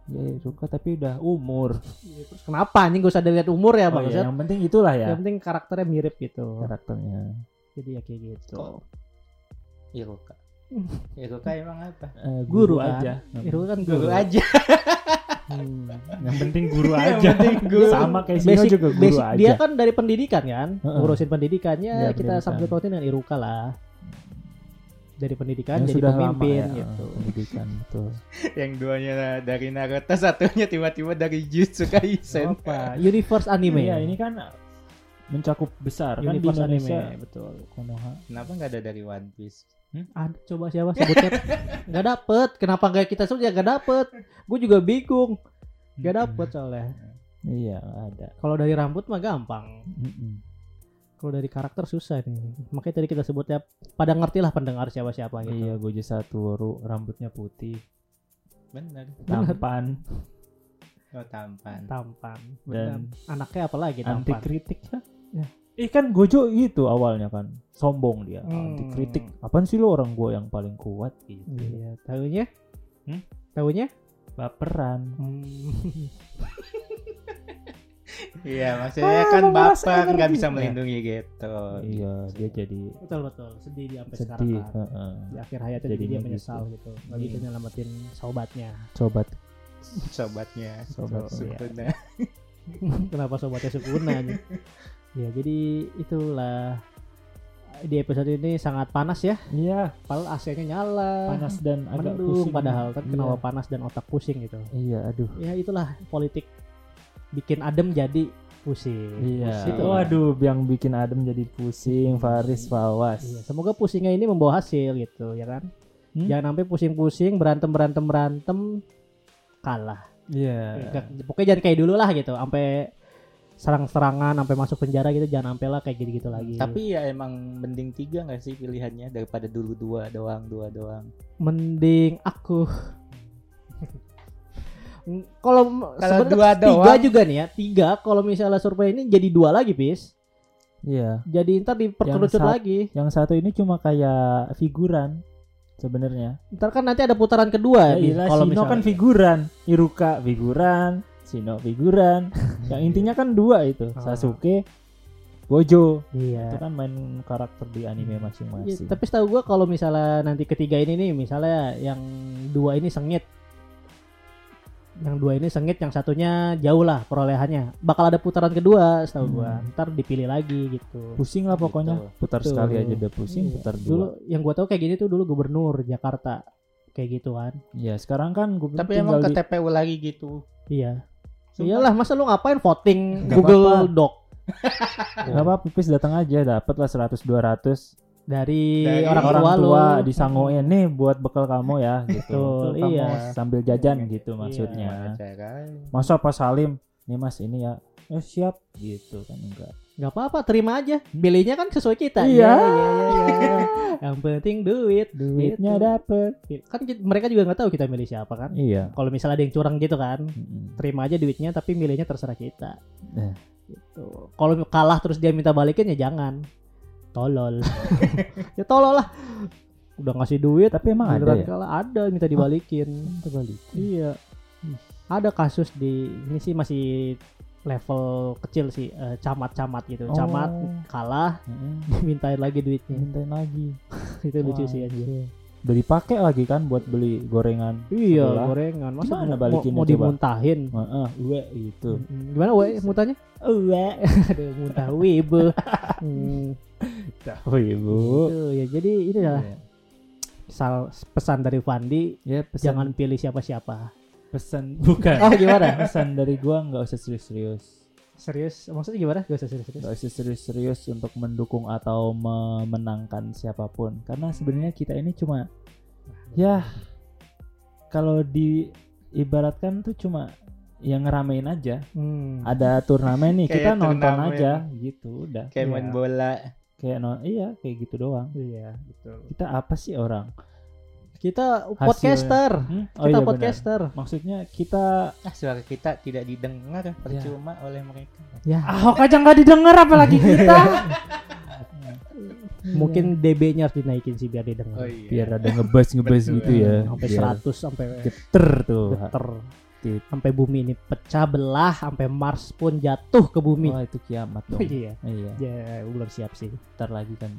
S1: Ya Iruka tapi udah umur.
S2: Terus kenapa anjing gak usah dilihat umur ya,
S1: Oh,
S2: Bang?
S1: iya, yang penting itulah ya
S2: Yang penting karakternya mirip gitu.
S1: karakternya.
S2: Jadi ya kayak gitu.
S3: Kok? Iruka. Iruka emang apa?
S1: Eh,
S2: Guru kan?
S1: aja.
S2: Iruka kan
S3: Guru aja.
S2: Hmm.
S1: Yang penting guru
S3: Yang
S1: aja.
S3: penting guru.
S1: Sama kayak Sino
S2: Basic,
S1: juga guru
S2: basic
S1: aja.
S2: dia kan dari pendidikan kan, ngurusin pendidikannya
S1: Iya,
S2: kita
S1: pendidikan.
S2: sangkut pautin dengan Iruka lah. Dari pendidikan
S1: Yang
S2: jadi
S1: sudah
S2: pemimpin
S1: lama ya,
S2: gitu.
S1: eh, pendidikan betul.
S3: Yang duanya dari Naruto, satunya tiba-tiba dari Jutsu Kaisen.
S2: Apa? Universe anime.
S1: Iya, ini kan mencakup besar kan di
S2: Universe
S1: Indonesia.
S2: anime, betul.
S1: Konoha.
S3: Kenapa nggak ada dari One Piece?
S2: Ada coba siapa sebutnya? Gak dapet. Kenapa gak kita sebut ya gak dapet? Gue juga bingung. Gak dapet soalnya.
S1: Iya, ada.
S2: Kalau dari rambut mah gampang. Kalau dari karakter susah nih. Makanya tadi kita sebutnya pada ngerti lah pendengar siapa-siapa gitu.
S1: Iya, Gojo Satoru rambutnya putih,
S3: Bener.
S1: tampan,
S3: Oh tampan.
S2: Tampan.
S1: Dan
S2: anaknya apa lagi
S1: anti kritik ya.
S2: Ya.
S1: Eh kan Gojo itu awalnya kan sombong dia,
S2: Hmm.
S1: anti kritik. Apaan sih lo orang gua yang paling kuat gitu.
S2: Iya, tahunya?
S1: Hmm?
S2: Tahunya?
S1: Baperan.
S2: Hmm.
S3: Iya maksudnya
S1: Ah,
S3: kan bapak nggak bisa melindungi gitu.
S1: Iya, dia jadi
S2: betul betul. Sedih dia sampai sekarang
S1: sedih.
S2: kan.
S1: heeh.
S2: Di akhir hayatnya jadi dia
S1: gitu.
S2: menyesal gitu. Gak bisa
S1: Hmm.
S2: nyelamatin sobatnya.
S1: Sobat
S3: Sobatnya.
S1: Sobat,
S3: Sukuna.
S2: Kenapa sobatnya Sukuna nih? Ya jadi itulah di episode ini sangat panas ya.
S1: Iya,
S2: Padahal AC-nya nyala.
S1: panas dan agak
S2: Mendung
S1: pusing.
S2: padahal kan
S1: Iya.
S2: kenapa panas dan otak pusing gitu.
S1: Iya, aduh.
S2: Ya itulah politik bikin adem jadi pusing.
S1: Iya.
S2: Gitu.
S1: Waduh, yang bikin Adem jadi pusing, Faris Fawas.
S2: Iya, semoga pusingnya ini membawa hasil gitu ya kan.
S1: Hmm?
S2: Jangan sampai pusing-pusing berantem berantem berantem kalah.
S1: Iya.
S2: Nggak- Pokoknya jangan kayak dulu lah gitu. Sampai serang-serangan sampai masuk penjara gitu jangan sampai lah kayak gitu-gitu lagi.
S3: Tapi ya emang mending tiga nggak sih pilihannya daripada dulu dua doang dua doang.
S2: mending aku kalau
S3: Kalau
S2: sebenarnya
S3: dua
S2: tiga
S3: doang.
S2: juga nih ya tiga kalau misalnya survei ini jadi dua lagi pis
S1: Iya.
S2: jadi ntar diperkerucut lagi
S1: Yang satu ini cuma kayak figuran sebenarnya.
S2: ntar kan nanti ada putaran kedua ya,
S1: Ya,
S2: Bis. kalau
S1: Shino
S2: misalnya
S1: kan figuran, Iruka figuran, Shino figuran. yang intinya kan dua itu,
S2: Ah.
S1: Sasuke, Gojo.
S2: iya
S1: Itu kan main karakter di anime
S2: Iya,
S1: masing-masing.
S2: tapi setahu gua kalau misalnya nanti ketiga ini nih misalnya yang dua ini sengit yang dua ini sengit yang satunya jauh lah perolehannya bakal ada putaran kedua setahu gua
S1: Hmm.
S2: ntar dipilih lagi gitu
S1: Pusing lah pokoknya.
S3: Gitu.
S1: Putar
S2: Tuh.
S1: sekali aja udah pusing,
S2: Iya.
S1: putar
S2: dulu
S1: dua.
S2: yang gua tahu kayak gini tuh dulu gubernur Jakarta kayak gitu kan
S1: Iya, sekarang kan gue
S3: Tapi emang ke TPU lagi gitu.
S2: iya. Iyalah masa lu ngapain voting
S1: Nggak
S2: Google
S1: apa-apa.
S2: Doc
S1: Gak apa pipis datang aja dapat lah 100 200
S2: dari,
S3: Dari
S2: orang,
S1: orang
S2: tua,
S1: tua
S2: lu
S1: disangoin nih buat bekal kamu ya gitu.
S2: Betul,
S1: kamu
S2: iya.
S1: sambil jajan gitu
S2: Iya.
S1: maksudnya.
S3: Acara.
S1: Masa Pak Salim nih Mas ini ya. Eh siap gitu kan enggak.
S2: Nggak apa-apa terima aja pilihnya kan sesuai kita
S1: Iya.
S2: iya, iya, iya. yang penting duit
S1: Duitnya
S2: Gitu.
S1: dapet.
S2: kan mereka juga nggak tahu kita milih siapa kan
S1: Iya.
S2: kalau misalnya ada yang curang gitu kan terima aja duitnya tapi milihnya terserah kita
S1: Eh.
S2: gitu kalau kalah terus dia minta balikin ya jangan tolol ya tolol lah udah ngasih duit
S1: Tapi emang ada ya?
S2: kalah ada minta dibalikin
S1: Terbalik.
S2: iya ada kasus di ini sih masih level kecil sih eh, camat-camat gitu camat
S1: Oh.
S2: kalah
S1: Mm-mm.
S2: dimintain lagi duitnya
S1: Mintain lagi.
S2: itu lucu
S1: Wah,
S2: sih anjir
S1: oke. Udah dipakai lagi kan buat beli gorengan.
S2: iya
S1: sebelah.
S2: gorengan masa
S1: Gimana
S2: mau, mau
S1: coba?
S2: dimuntahin
S1: Heeh, uwe gitu.
S2: Gimana we muntahnya uwe aduh muntah wibu hmm,
S1: Tahu ibu.
S2: gitu ya jadi ini adalah
S1: Iya.
S2: sal- pesan dari Fandi
S1: Ya pesan,
S2: jangan pilih siapa-siapa
S1: pesan bukan.
S2: oh gimana
S1: pesan dari gua nggak usah serius-serius.
S2: serius maksudnya gimana gak usah serius-serius
S1: Gak usah serius-serius untuk mendukung atau memenangkan siapa pun karena sebenarnya kita ini cuma ya kalau diibaratkan tuh cuma yang ngeramein aja
S2: Hmm.
S1: ada turnamen nih kita nonton
S3: turnamen.
S1: aja gitu udah
S3: Kayak
S2: Iya.
S3: main bola.
S1: kayak non iya kayak gitu doang
S2: iya betul
S1: kita apa sih orang
S2: Kita
S1: Hasilnya.
S2: podcaster.
S1: Hmm? Oh
S2: kita
S1: iya benar.
S2: podcaster.
S1: Maksudnya kita
S3: Ah, suara kita tidak didengar percuma oleh mereka.
S2: Ya,
S1: Ahok aja nggak didengar apalagi kita.
S2: mungkin DB-nya harus dinaikin sih biar didengar.
S3: iya.
S1: biar ada ngebas ngebas gitu ya.
S2: Sampai
S1: Biar
S2: 100 sampai
S1: geter tuh.
S2: geter.
S1: Gitu.
S2: Sampai bumi ini pecah belah, sampai Mars pun jatuh ke bumi.
S1: Wah itu kiamat dong.
S2: iya.
S1: iya.
S2: Ya, belum siap sih.
S1: Ntar lagi kan.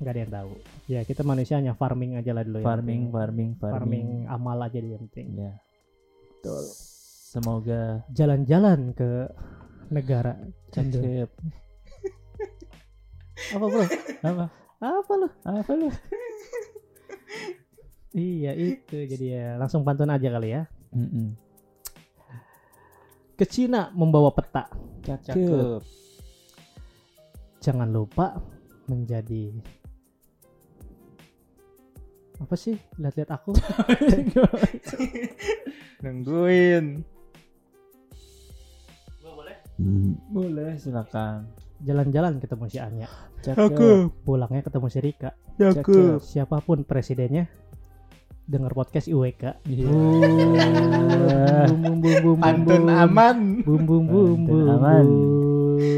S2: Nggak ada yang tahu. Ya, kita manusia hanya farming aja lah dulu ya.
S1: Farming, farming, farming.
S2: farming amal aja dia yang penting.
S1: Ya. Semoga
S2: Jalan-jalan ke negara
S1: cakep.
S2: Apa, Bro?
S1: Apa?
S2: Apa lu?
S1: Apa lu?
S2: Iya, itu jadi ya. Langsung pantun aja kali ya.
S1: Mm-mm.
S2: Ke Cina membawa peta.
S1: Cakep.
S3: Cakep.
S2: Jangan lupa menjadi apa sih? Lihat-lihat aku.
S3: Nungguin.
S1: Boleh silakan.
S2: Jalan-jalan ketemu si Anya.
S1: Cakep.
S2: Pulangnya ketemu si Rika.
S1: Cakep.
S2: Siapa pun presidennya dengar podcast IWK.
S1: Iya.
S2: Bum bum bum bum
S3: Pantun
S2: bum.
S3: aman.
S2: Bum bum bum
S1: Pantun
S2: bum.
S1: aman.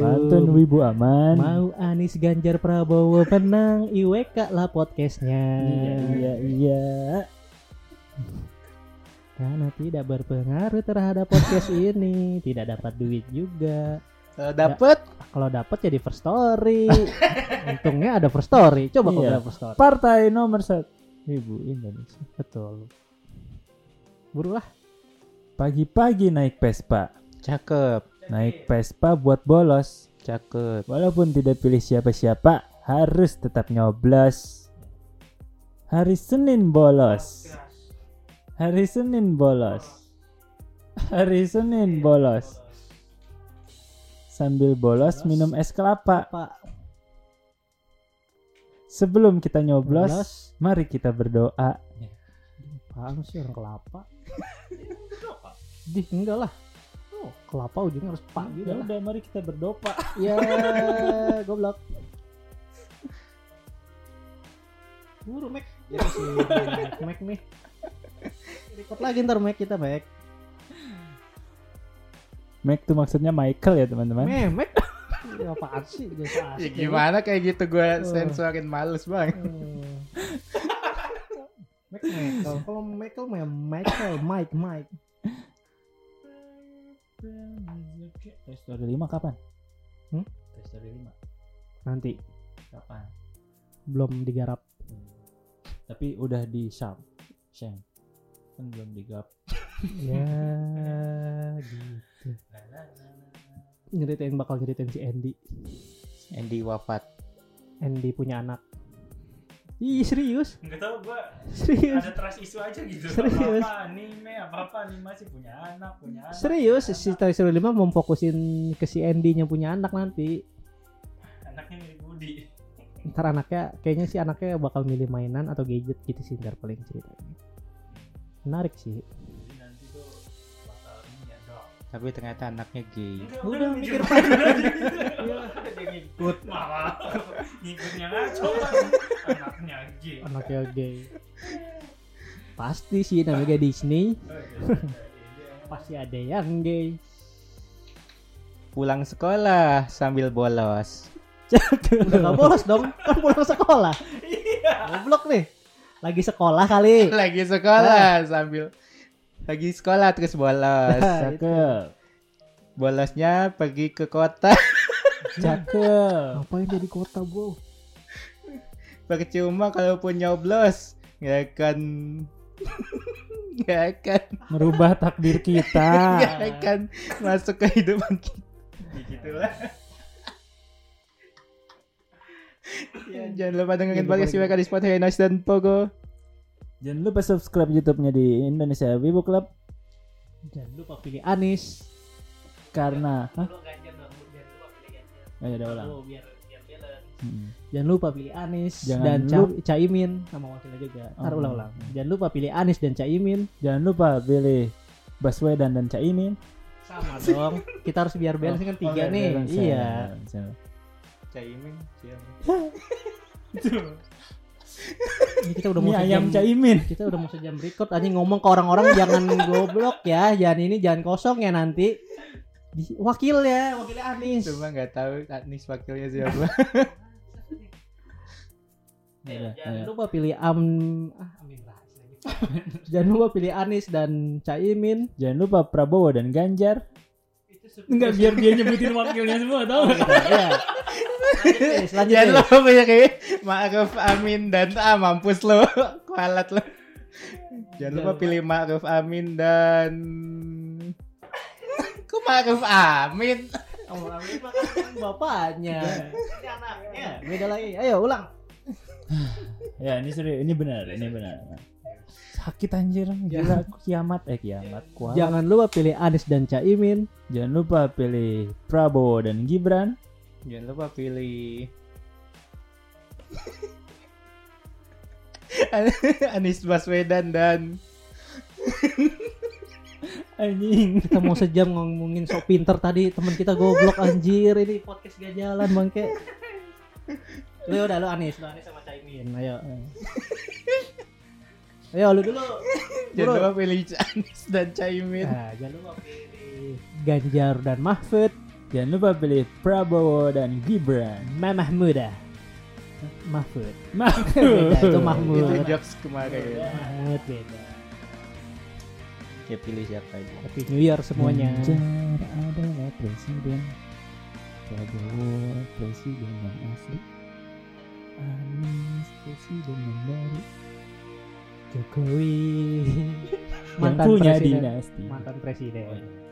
S1: Pantun wibu aman.
S2: Mau Anies Ganjar Prabowo menang IWK lah podcastnya.
S1: Iya iya iya.
S2: Karena tidak berpengaruh terhadap podcast ini, tidak dapat duit juga.
S3: Kalau dapet
S2: Kalau dapat jadi first story. Untungnya ada first story. Coba kalau
S1: Iya.
S2: ada first story.
S1: Partai nomor satu Ibu Indonesia.
S2: Betul. Burulah.
S1: Pagi-pagi naik Vespa.
S3: cakep.
S1: Naik Vespa buat bolos.
S3: Cakep.
S1: Walaupun tidak pilih siapa-siapa, harus tetap nyoblos. Hari Senin bolos. Hari Senin bolos. Hari Senin bolos. Sambil bolos minum es kelapa.
S2: Pak.
S1: Sebelum kita nyoblos, mari kita berdoa.
S2: Apaan sih orang kelapa? Dih, enggak lah. Oh, kelapa ujungnya harus pak gitu
S1: Ya udah, mari kita berdoa.
S2: Ya, goblok. Buru, Mac. Jadi si Mac, Mac nih. Record lagi ntar Mac kita, Mac.
S1: Mac tuh maksudnya Michael ya teman-teman.
S2: Mac, Mac. Ya, apaan sih?
S3: Ya gimana kayak gitu gue
S2: Oh.
S3: sensorin males bang.
S2: Mac Michael. Kalau Michael mah ya Michael, Mike, Mike.
S1: Toy Story 5 kapan?
S2: Hmm?
S1: Toy Story 5
S2: Nanti
S1: kapan?
S2: belum digarap.
S1: Tapi udah di Sham. Shang. Kan belum digarap.
S2: ya, gitu. Nyeritain bakal nyeritain si Andy.
S3: Andy wafat.
S2: Andy punya anak. Ih, serius?
S4: Enggak tahu gua
S2: Serius?
S4: ada trust issue aja gitu.
S2: Serius?
S4: Apa anime apa-apa animasi punya anak, punya anak.
S2: Serius,
S4: punya
S2: si Toy Story 5 mau fokusin ke si Andy-nya punya anak nanti.
S4: anak. Anaknya mirip Budi.
S2: Ntar anaknya, kayaknya sih anaknya bakal milih mainan atau gadget gitu sih ntar paling ceritanya. Menarik sih.
S3: Tapi ternyata anaknya gay.
S2: Udah mikir
S4: Dia ngikut malah ngikutnya ngaco anaknya G.
S2: Anaknya gay. Pasti sih namanya Disney. Pasti ada yang gay.
S3: Pulang sekolah sambil bolos.
S2: Udah gak bolos dong, kan pulang sekolah. Goblok nih. Lagi sekolah kali.
S3: Lagi sekolah sambil lagi sekolah terus bolos.
S1: Cakep.
S3: Bolosnya pergi ke kota.
S1: Cakep.
S2: Ngapain dia di kota, Bro?
S3: Percuma kalaupun nyoblos. Gak akan Gak akan
S1: Merubah takdir kita.
S3: Gak akan masuk ke hidupan kita.
S4: Gitulah.
S3: Ya, jangan lupa dengerin podcast mereka di Spotify, Noise dan Pogo.
S1: Jangan lupa subscribe YouTube-nya di Indonesia Wibu Club
S2: Jangan lupa pilih Anis.
S1: karena Hah? Oh, ya udah ulang.
S4: Oh, biar biar balance.
S1: Hmm.
S2: Jangan lupa pilih Anis
S1: Jangan
S2: dan Ca Caimin sama wakilnya juga. Ntar
S1: Oh.
S2: ulang-ulang. Jangan lupa pilih Anis dan Caimin.
S1: Jangan lupa pilih Baswedan dan Caimin.
S2: Sama dong. Kita harus biar balance kan tiga
S1: Oh,
S2: nih.
S1: balance,
S2: Iya.
S1: balance.
S3: Caimin, siapa?
S2: Ini kita udah mau
S1: ayam
S2: sejam,
S1: caimin.
S2: kita udah mau sejam record anjing ngomong ke orang-orang jangan goblok ya jangan ini jangan kosong ya nanti wakil ya wakilnya Anis
S3: Cuma nggak tahu Anis wakilnya siapa.
S1: Udah,
S2: jangan
S1: ayo.
S2: lupa pilih Am ah, Amin jangan lupa pilih Anis dan Caimin
S1: Jangan lupa Prabowo dan Ganjar. Enggak biar dia nyebutin wakilnya semua tau
S2: ya Lanjut, Nis, lanjut
S3: Jangan
S2: Nis.
S3: lupa punya kayak Ma'ruf Amin dan ah mampus lo. Kualat lo. Jangan lupa pilih Ma'ruf Amin dan Kok Ma'ruf Amin?
S2: Oh, Amin kan bapaknya anaknya beda lagi ayo ulang
S1: Ya ini serius, ini benar, ini benar. Sakit anjir, gila kiamat. Eh kiamat. Kualat.
S2: jangan lupa pilih Anis dan Caimin.
S1: Jangan lupa pilih Prabowo dan Gibran.
S3: Jangan lupa pilih Anies Baswedan dan
S1: Anjing.
S2: kita mau sejam ngomongin sok pinter tadi. Teman kita goblok anjir. Ini podcast gak jalan bangke. Lu udah lu Anis lu Anis sama Caimin. Ayo ayo lu dulu
S3: jangan lupa pilih Anies dan Caimin.
S2: nah, jangan lupa pilih Ganjar dan Mahfud
S1: Jangan lupa pilih Prabowo dan Gibran.
S2: Mamah Muda Mahfud
S1: Mahfud.
S2: beda itu Mahmud
S3: Itu jokes kemarin.
S2: Mahmud beda
S3: Ya pilih siapa aja.
S2: Happy New Year semuanya
S1: Ganjar adalah presiden. Prabowo presiden yang asli. Anies presiden yang baru.
S2: Jokowi
S1: Yang punya
S2: presiden.
S1: dinasti.
S2: mantan presiden